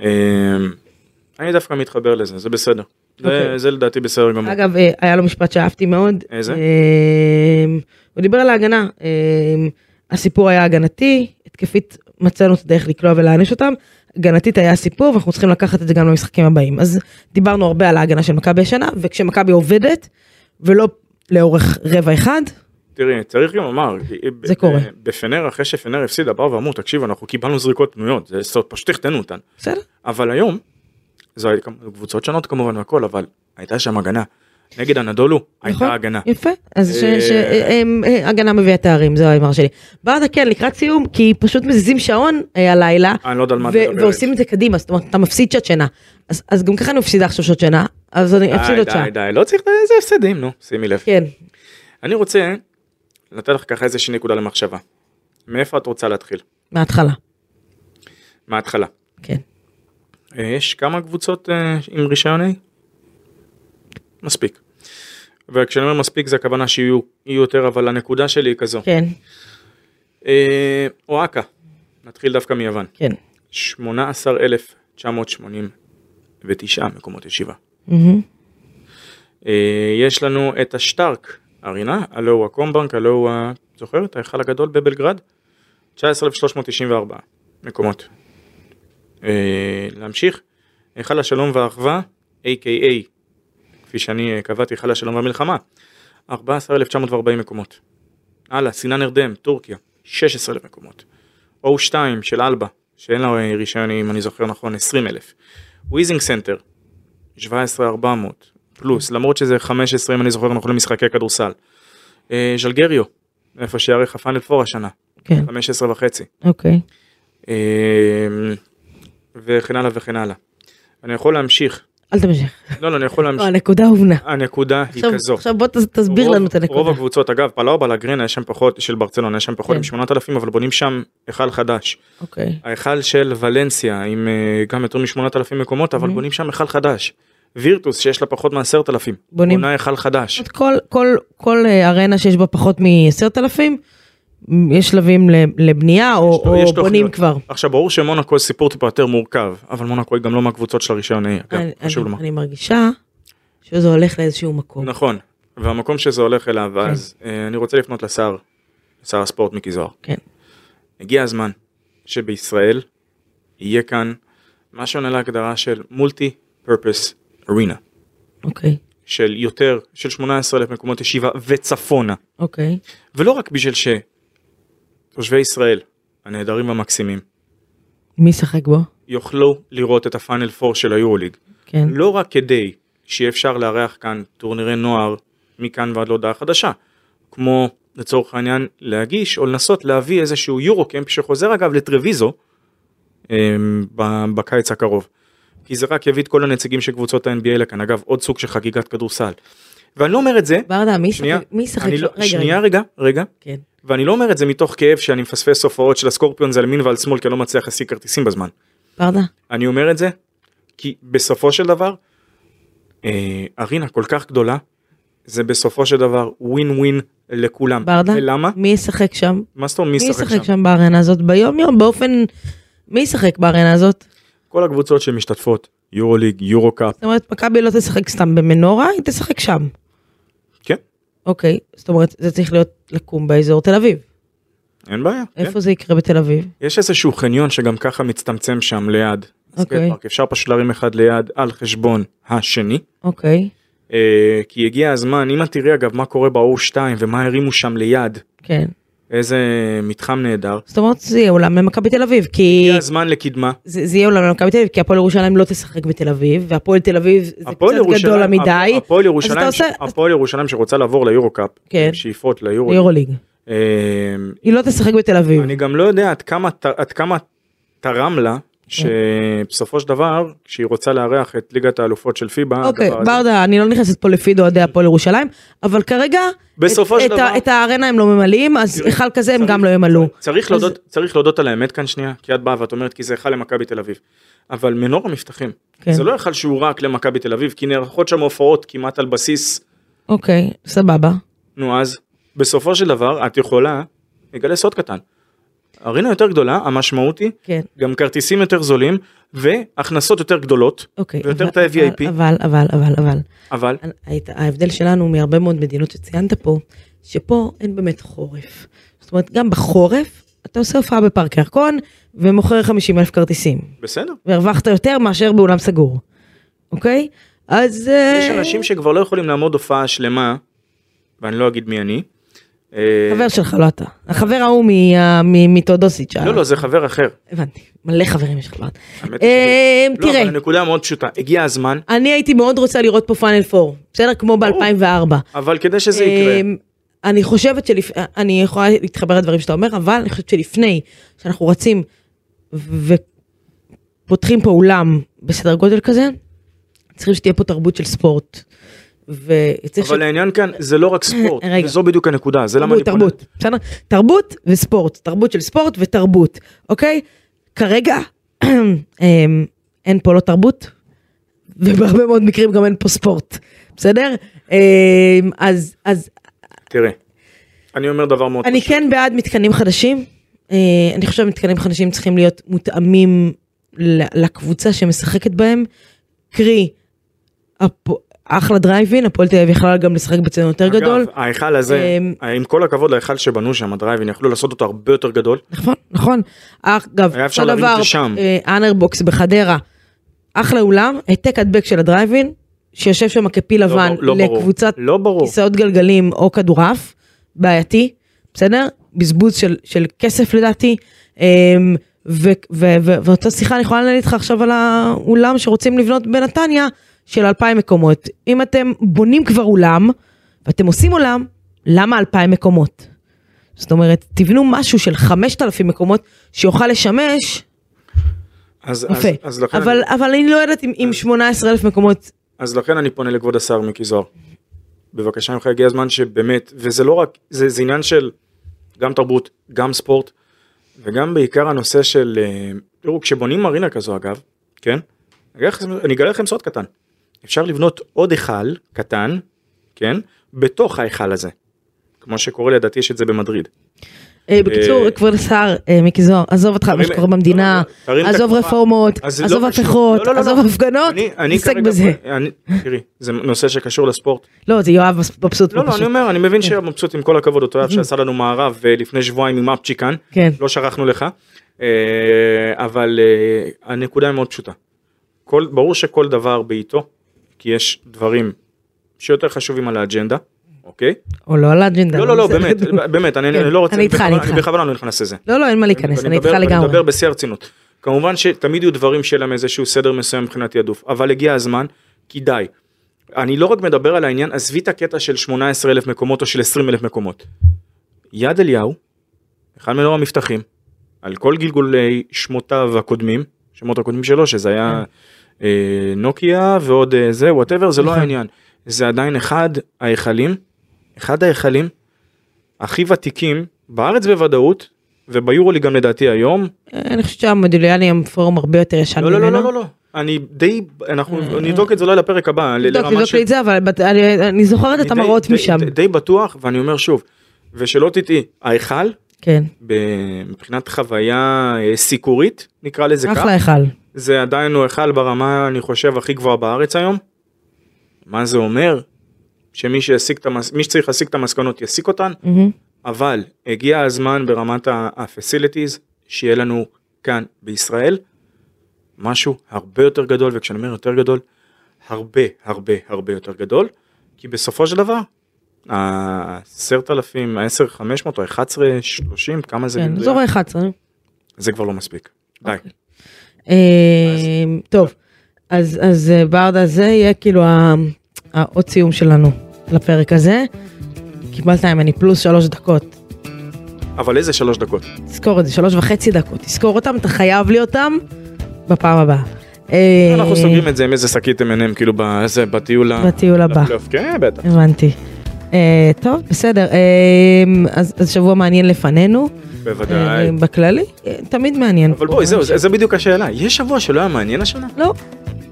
אמ, אני דווקא מתחבר לזה, זה בסדר. זה, אוקיי. זה לדעתי בסדר גמור. אגב, אה, היה לו משפט שאהבתי מאוד. איזה? אה, הוא דיבר על ההגנה. אה, הסיפור היה הגנתי, התקפית מצאנו את הדרך לקלוע ולהעניש אותם. הגנתית היה הסיפור ואנחנו צריכים לקחת את זה גם למשחקים הבאים. אז דיברנו הרבה על ההגנה של מכבי השנה, וכשמכבי עובדת, ולא לאורך רבע אחד, תראי, צריך גם לומר, זה קורה. בפנר, אחרי שפנר הפסידה, באו ואמרו, תקשיב, אנחנו קיבלנו זריקות פנויות, זה אומרת, פשוט החטאנו אותן. בסדר? אבל היום, זו קבוצות שונות כמובן והכל, אבל הייתה שם הגנה. נגד הנדולו נכון, הייתה הגנה. יפה, אז אה, הם- אה, הגנה מביאה תארים, זו האמר שלי. ברדה כן, לקראת סיום, כי פשוט מזיזים שעון אה, הלילה, אני לא. ועושים את זה קדימה, זאת אומרת, אתה מפסיד שעת שינה. אז גם ככה אני מפסידה עכשיו שעות שינה, אז אני אפסיד עוד שעה. די, די, לא צריך איזה הפסדים, נו, שימי לב. כן, אני רוצה לתת לך ככה איזושהי נקודה למחשבה. מאיפה את רוצה להתחיל? מההתחלה, מההתחלה. כן. אה, יש כמה קבוצות אה, עם רישיון A? מספיק. וכשאני אומר מספיק זה הכוונה שיהיו יהיו יותר, אבל הנקודה שלי היא כזו. כן, אה, אוהקה, נתחיל דווקא מיוון. כן. 18,989 מקומות ישיבה. מהמם. אה, יש לנו את השטארק ארנה, הלוא הוא הקומבנק, הלוא הוא, זוכר את ההיכל הגדול בבלגרד? 19,394 מקומות. אה, להמשיך, היכל השלום והאחווה, a.k.a. כפי שאני אה, קבעתי, היכל השלום והמלחמה, 14,940 מקומות. הלאה, סינן ארדם, טורקיה, 16,000 מקומות. O2 של אלבה, שאין לה אה, רישיון אם אני זוכר נכון, 20,000. וויזינג סנטר, 17,400 פלוס, למרות שזה 15 אם אני זוכר נכון למשחקי כדורסל. אה, ז'לגריו, איפה שיארך הפאנל פור השנה, כן, 15 וחצי. אוקיי. אה, וכן הלאה וכן הלאה. אני יכול להמשיך, אל תמשיך. לא לא אני יכול לא, להמשיך, הנקודה הובנה. הנקודה היא כזו. עכשיו בוא תס- תסביר לנו את הנקודה. רוב הקבוצות אגב פלאו בלגרנה יש שם פחות של ברצלונה יש שם פחות כן. עם 8,000 אבל בונים שם היכל חדש. אוקיי. ההיכל של ולנסיה עם אה, גם יותר מ-8,000 מקומות אבל Mhm. בונים שם היכל חדש. וירטוס שיש לה פחות מ-10,000 בונים. בונה היכל חדש. זאת כל, כל, כל אה, ארנה שיש בה פחות מ-10,000, יש שלבים לבנייה או, יש- או יש בונים תוכניות. כבר. עכשיו ברור שמונקו זה סיפור טיפה יותר מורכב אבל מונקו היא גם לא מהקבוצות של הרישיון A, אגב, אני, חשוב לומר. אני מרגישה שזה הולך לאיזשהו מקום. נכון והמקום שזה הולך אליו כן. אז אה, אני רוצה לפנות לשר, שר הספורט מיקי זוהר. כן. הגיע הזמן שבישראל יהיה כאן מה שעונה להגדרה של מולטי פרפס ארינה אוקיי, של יותר של 18,000 מקומות ישיבה וצפונה אוקיי. ולא רק בשביל שתושבי ישראל הנהדרים והמקסימים מי ישחק בו? יוכלו לראות את הפיינל פור של היורוליג כן. לא רק כדי שיהיה אפשר לארח כאן טורנירי נוער מכאן ועד להודעה חדשה כמו לצורך העניין להגיש או לנסות להביא איזשהו יורו קמפ שחוזר אגב לטרוויזו ב- בקיץ הקרוב. כי זה רק יביא את כל הנציגים של קבוצות ה-NBA לכאן אגב עוד סוג של חגיגת כדורסל. ואני לא אומר את זה, ברדה, מי שנייה, ישחק? מי ישחק? שם? לא, רגע, שנייה רגע. רגע, כן. ואני לא אומר את זה מתוך כאב שאני מפספס הופעות של הסקורפיון זה על ימין ועל שמאל כי אני לא מצליח להשיג כרטיסים בזמן. ברדה, אני אומר את זה כי בסופו של דבר אה, ארינה כל כך גדולה זה בסופו של דבר ווין ווין לכולם. ברדה, ולמה? מי ישחק שם? מה זאת אומרת מי מי ישחק ישחק שם? שם בארנה הזאת ביום יום באופן... מי ישחק בארנה הזאת? כל הקבוצות שמשתתפות יורו ליג יורו קאפ זאת אומרת, מכבי לא תשחק סתם במנורה, היא תשחק שם. כן אוקיי, זאת אומרת, זה צריך להיות לקום באזור תל אביב. אין בעיה. כן. איפה זה יקרה בתל אביב? יש איזשהו חניון שגם ככה מצטמצם שם ליד. אוקיי. פארק. אפשר פשוט להרים אחד ליד על חשבון השני. אוקיי, אה, כי הגיע הזמן אם את תראי אגב מה קורה ב-O2 ומה הרימו שם ליד כן. איזה מתחם נהדר. זאת אומרת, זה יהיה אולם למכבי תל אביב, כי... הגיע הזמן לקדמה. זה, זה יהיה אולם למכבי תל אביב, כי הפועל ירושלים לא תשחק בתל אביב, והפועל תל אביב זה קצת ירושלים- גדול מדי. הפועל ירושלים, אתה עושה- ש- הפועל ירושלים שרוצה לעבור ליורו קאפ, כן. שאיפות ליורו, ליורוליג. אה, היא לא תשחק בתל אביב. אני גם לא יודע עד כמה עד כמה תרם לה. שבסופו של דבר כשהיא רוצה לארח את ליגת האלופות של פיבה, אוקיי, ברדה, אני לא נכנסת פה לפיד אוהדי הפועל ירושלים, אבל כרגע, בסופו את, של דבר- את הארנה הם לא ממלאים, אז היכל כזה הם גם לא ימלאו. צריך אז- להודות צריך להודות על האמת כאן שנייה כי את באה ואת אומרת כי זה היכל למכבי תל אביב. אבל מנור המבטחים כן. זה לא היכל שהוא רק למכבי תל אביב כי נערכות שם הופעות כמעט על בסיס אוקיי, סבבה. נו אז בסופו של דבר את יכולה לגלה סוד קטן. ארינה יותר גדולה המשמעות היא כן. גם כרטיסים יותר זולים והכנסות יותר גדולות אוקיי. ויותר את ה-VIP אבל, אבל, אבל, אבל. אבל ההבדל שלנו מהרבה מאוד מדינות שציינת פה, שפה אין באמת חורף. זאת אומרת, גם בחורף, אתה עושה הופעה בפארק ירקון, ומוכר 50 אלף כרטיסים. בסדר. והרווחת יותר מאשר באולם סגור. אוקיי? אז... יש אנשים שכבר לא יכולים לעמוד הופעה שלמה ואני לא אגיד מי אני חבר שלך, לא אתה. החבר ההוא מה- מ- מתאודוסיץ'. לא, לא, זה חבר אחר. הבנתי, מלא חברים יש לך. לא. האמת אה, שזה- לא, תראה. אבל הנקודה מאוד פשוטה, הגיע הזמן, אני הייתי מאוד רוצה לראות פה פאנל 4, בסדר? כמו ב-2004. אבל כדי שזה יקרה, אמ, אני חושבת שלפ... אני יכולה להתחבר לדברים שאתה אומר, אבל אני חושבת שלפני שאנחנו רצים ופותחים פה אולם בסדר גודל כזה, צריכים שתהיה פה תרבות של ספורט. וצריך אבל העניין כאן זה לא רק ספורט, רגע. וזו בדיוק הנקודה, זה למה אני תרבות, פונה. תרבות, בסדר? תרבות וספורט, תרבות של ספורט ותרבות, אוקיי? כרגע אמ, אין פה לא תרבות, ובהרבה מאוד מקרים גם אין פה ספורט, בסדר? אמ, אז, אז תראה, אני אומר דבר מאוד אני פשוט. כן בעד מתקנים חדשים. אה, אני חושבת מתקנים חדשים צריכים להיות מותאמים לקבוצה שמשחקת בהם. קרי, אחלה דרייבין, הפועל תל אביב יכלה גם לשחק בצדון יותר גדול. אגב, ההיכל הזה, אמ, עם כל הכבוד להיכל שבנו שם, הדרייבין, יכלו לעשות אותו הרבה יותר גדול. נכון, נכון. אגב, היה אפשר את זה שם. אה, אנרבוקס בחדרה, אחלה אולם, העתק הדבק של הדרייבין, שיושב שם כפיל לא לבן לא. לקבוצת לא. כיסאות גלגלים או כדורעף, בעייתי, בסדר? בזבוז של, של כסף לדעתי. אמ, ואותה שיחה אני יכולה לנהל איתך עכשיו על האולם שרוצים לבנות בנתניה של 2,000 מקומות. אם אתם בונים כבר אולם ואתם עושים אולם, למה 2,000 מקומות? זאת אומרת, תבנו משהו של 5,000 מקומות שיוכל לשמש, אז, אז, יפה. אז, לכן אבל, אני, אבל אני לא יודעת אם, אם 18,000 מקומות, אז לכן אני פונה לכבוד השר מיקי זוהר. בבקשה ממך הגיע הזמן שבאמת, וזה לא רק, זה, זה עניין של גם תרבות, גם ספורט, וגם בעיקר הנושא של, אה, תראו, כשבונים מרינה כזו אגב, כן? אני אגלה לכם סוד קטן. אפשר לבנות עוד היכל קטן, כן? בתוך ההיכל הזה. כמו שקורה לדעתי יש את זה במדריד. אה, בקיצור, אה, כבוד השר, אה, מיקי זוהר, עזוב אותך מה שקורה במדינה, לא, לא, לא, עזוב. רפורמות, עזוב. הפיכות, עזוב. הפגנות, אני- אני תתעסק כרגע- בזה. אני- תראי, זה נושא שקשור לספורט. לא, זה יואב מבסוט לא, לא, אני. אומר, אני מבין שמבסוט עם כל הכבוד, אותו אוהב שעשה לנו מערב לפני שבועיים עם אפצ'יקן, כן. לא שכחנו לך, אבל הנקודה היא מאוד פשוטה. כל, ברור שכל דבר בעיתו, כי יש דברים שיותר חשובים על האג'נדה, אוקיי? או לא על האג'נדה. לא, לא, לא. באמת, באמת, אני כן, אני לא רוצה, אני איתך, אני איתך. בכוונה לא נכנס לזה. לא, לא, אין מה להיכנס, אני איתך מדבר- אני לגמרי. מדבר בשיא הרצינות. כמובן שתמיד יהיו דברים שיהיה להם איזשהו סדר מסוים מבחינת תעדוף, אבל הגיע הזמן, כדאי. אני לא רק מדבר על העניין, עזבי את הקטע של 18 אלף מקומות או של 20 אלף מקומות. יד אליהו, אחד מנור המבטחים, על כל גלגולי שמותיו הקודמים, שמות הקודמים שלו, שזה היה אה, נוקיה ועוד אה, זה, וואטאבר, זה לא נכון. העניין. זה עדיין אחד ההיכלים, אחד ההיכלים הכי ותיקים בארץ בוודאות, וביורולי גם לדעתי היום. אה, אני חושבת שהמודוליאני הם פורום הרבה יותר ישן לא, לא, ממנו. לא, לא, לא, לא. אני די, אנחנו נבדוק את זה אולי לפרק הבא. של- לי את זה, אבל אני- זוכרת את המראות משם. די בטוח, ואני אומר שוב, ושלא תטעי, ההיכל, כן, מבחינת חוויה אה, סיקורית, נקרא לזה כך, אחלה היכל. זה עדיין הוא היכל ברמה, אני חושב, הכי גבוהה בארץ היום. מה זה אומר? שמי שיסיק את המס... מי שצריך להסיק את המסקנות יסיק אותן, מהמם. אבל הגיע הזמן ברמת ה-facilities שיהיה לנו כאן בישראל משהו הרבה יותר גדול, וכשאני אומר יותר גדול, הרבה הרבה הרבה יותר גדול, כי בסופו של דבר, ה-10,000, ה-10,500 או 11,30, כמה זה? כן? אזור ה-11. זה כבר לא מספיק. די. אה, טוב, אז אה, ברדה זה יהיה כאילו ה- האות סיום שלנו לפרק הזה. קיבלת ממני פלוס שלוש דקות. אבל איזה שלוש דקות? תזכור את זה, שלוש וחצי דקות. תזכור אותם, אתה חייב לי אותם בפעם הבאה. אה, אנחנו סוגרים את זה עם איזה שקית M&M כאילו בטיול ה- בטיול הבא. כן, בטח. הבנתי. אה, טוב, בסדר. אה, אז אז שבוע מעניין לפנינו. בוודאי. אה, בכללי, תמיד מעניין. אבל בואי, זהו, זה זה בדיוק השאלה. יש שבוע שלא היה מעניין השנה? לא,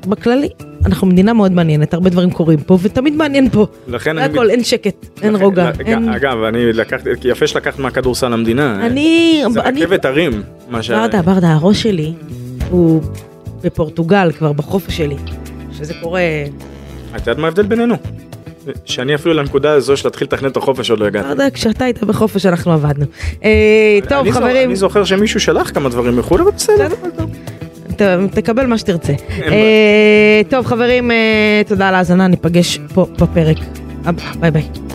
בכללי. אנחנו מדינה מאוד מעניינת, הרבה דברים קורים פה, ותמיד מעניין פה. לכן אני... הכל, אין שקט, אין רוגע. אגב, אני לקחתי, יפה שלקחת מהכדורסל למדינה. אני, זה רכבת הרים, מה ש... ברדה, ברדה, הראש שלי הוא בפורטוגל כבר בחופש שלי, שזה קורה, את יודעת מה ההבדל בינינו? שאני אפילו לנקודה הזו של להתחיל לתכנן את החופש עוד לא הגעתי. ברדה, כשאתה היית בחופש אנחנו עבדנו. אה, טוב חברים, אני זוכר שמישהו שלח כמה דברים מחו"ל, אבל בסדר. תקבל מה שתרצה. אה, טוב חברים, אה, תודה על ההאזנה, ניפגש פה בפרק ביי ביי.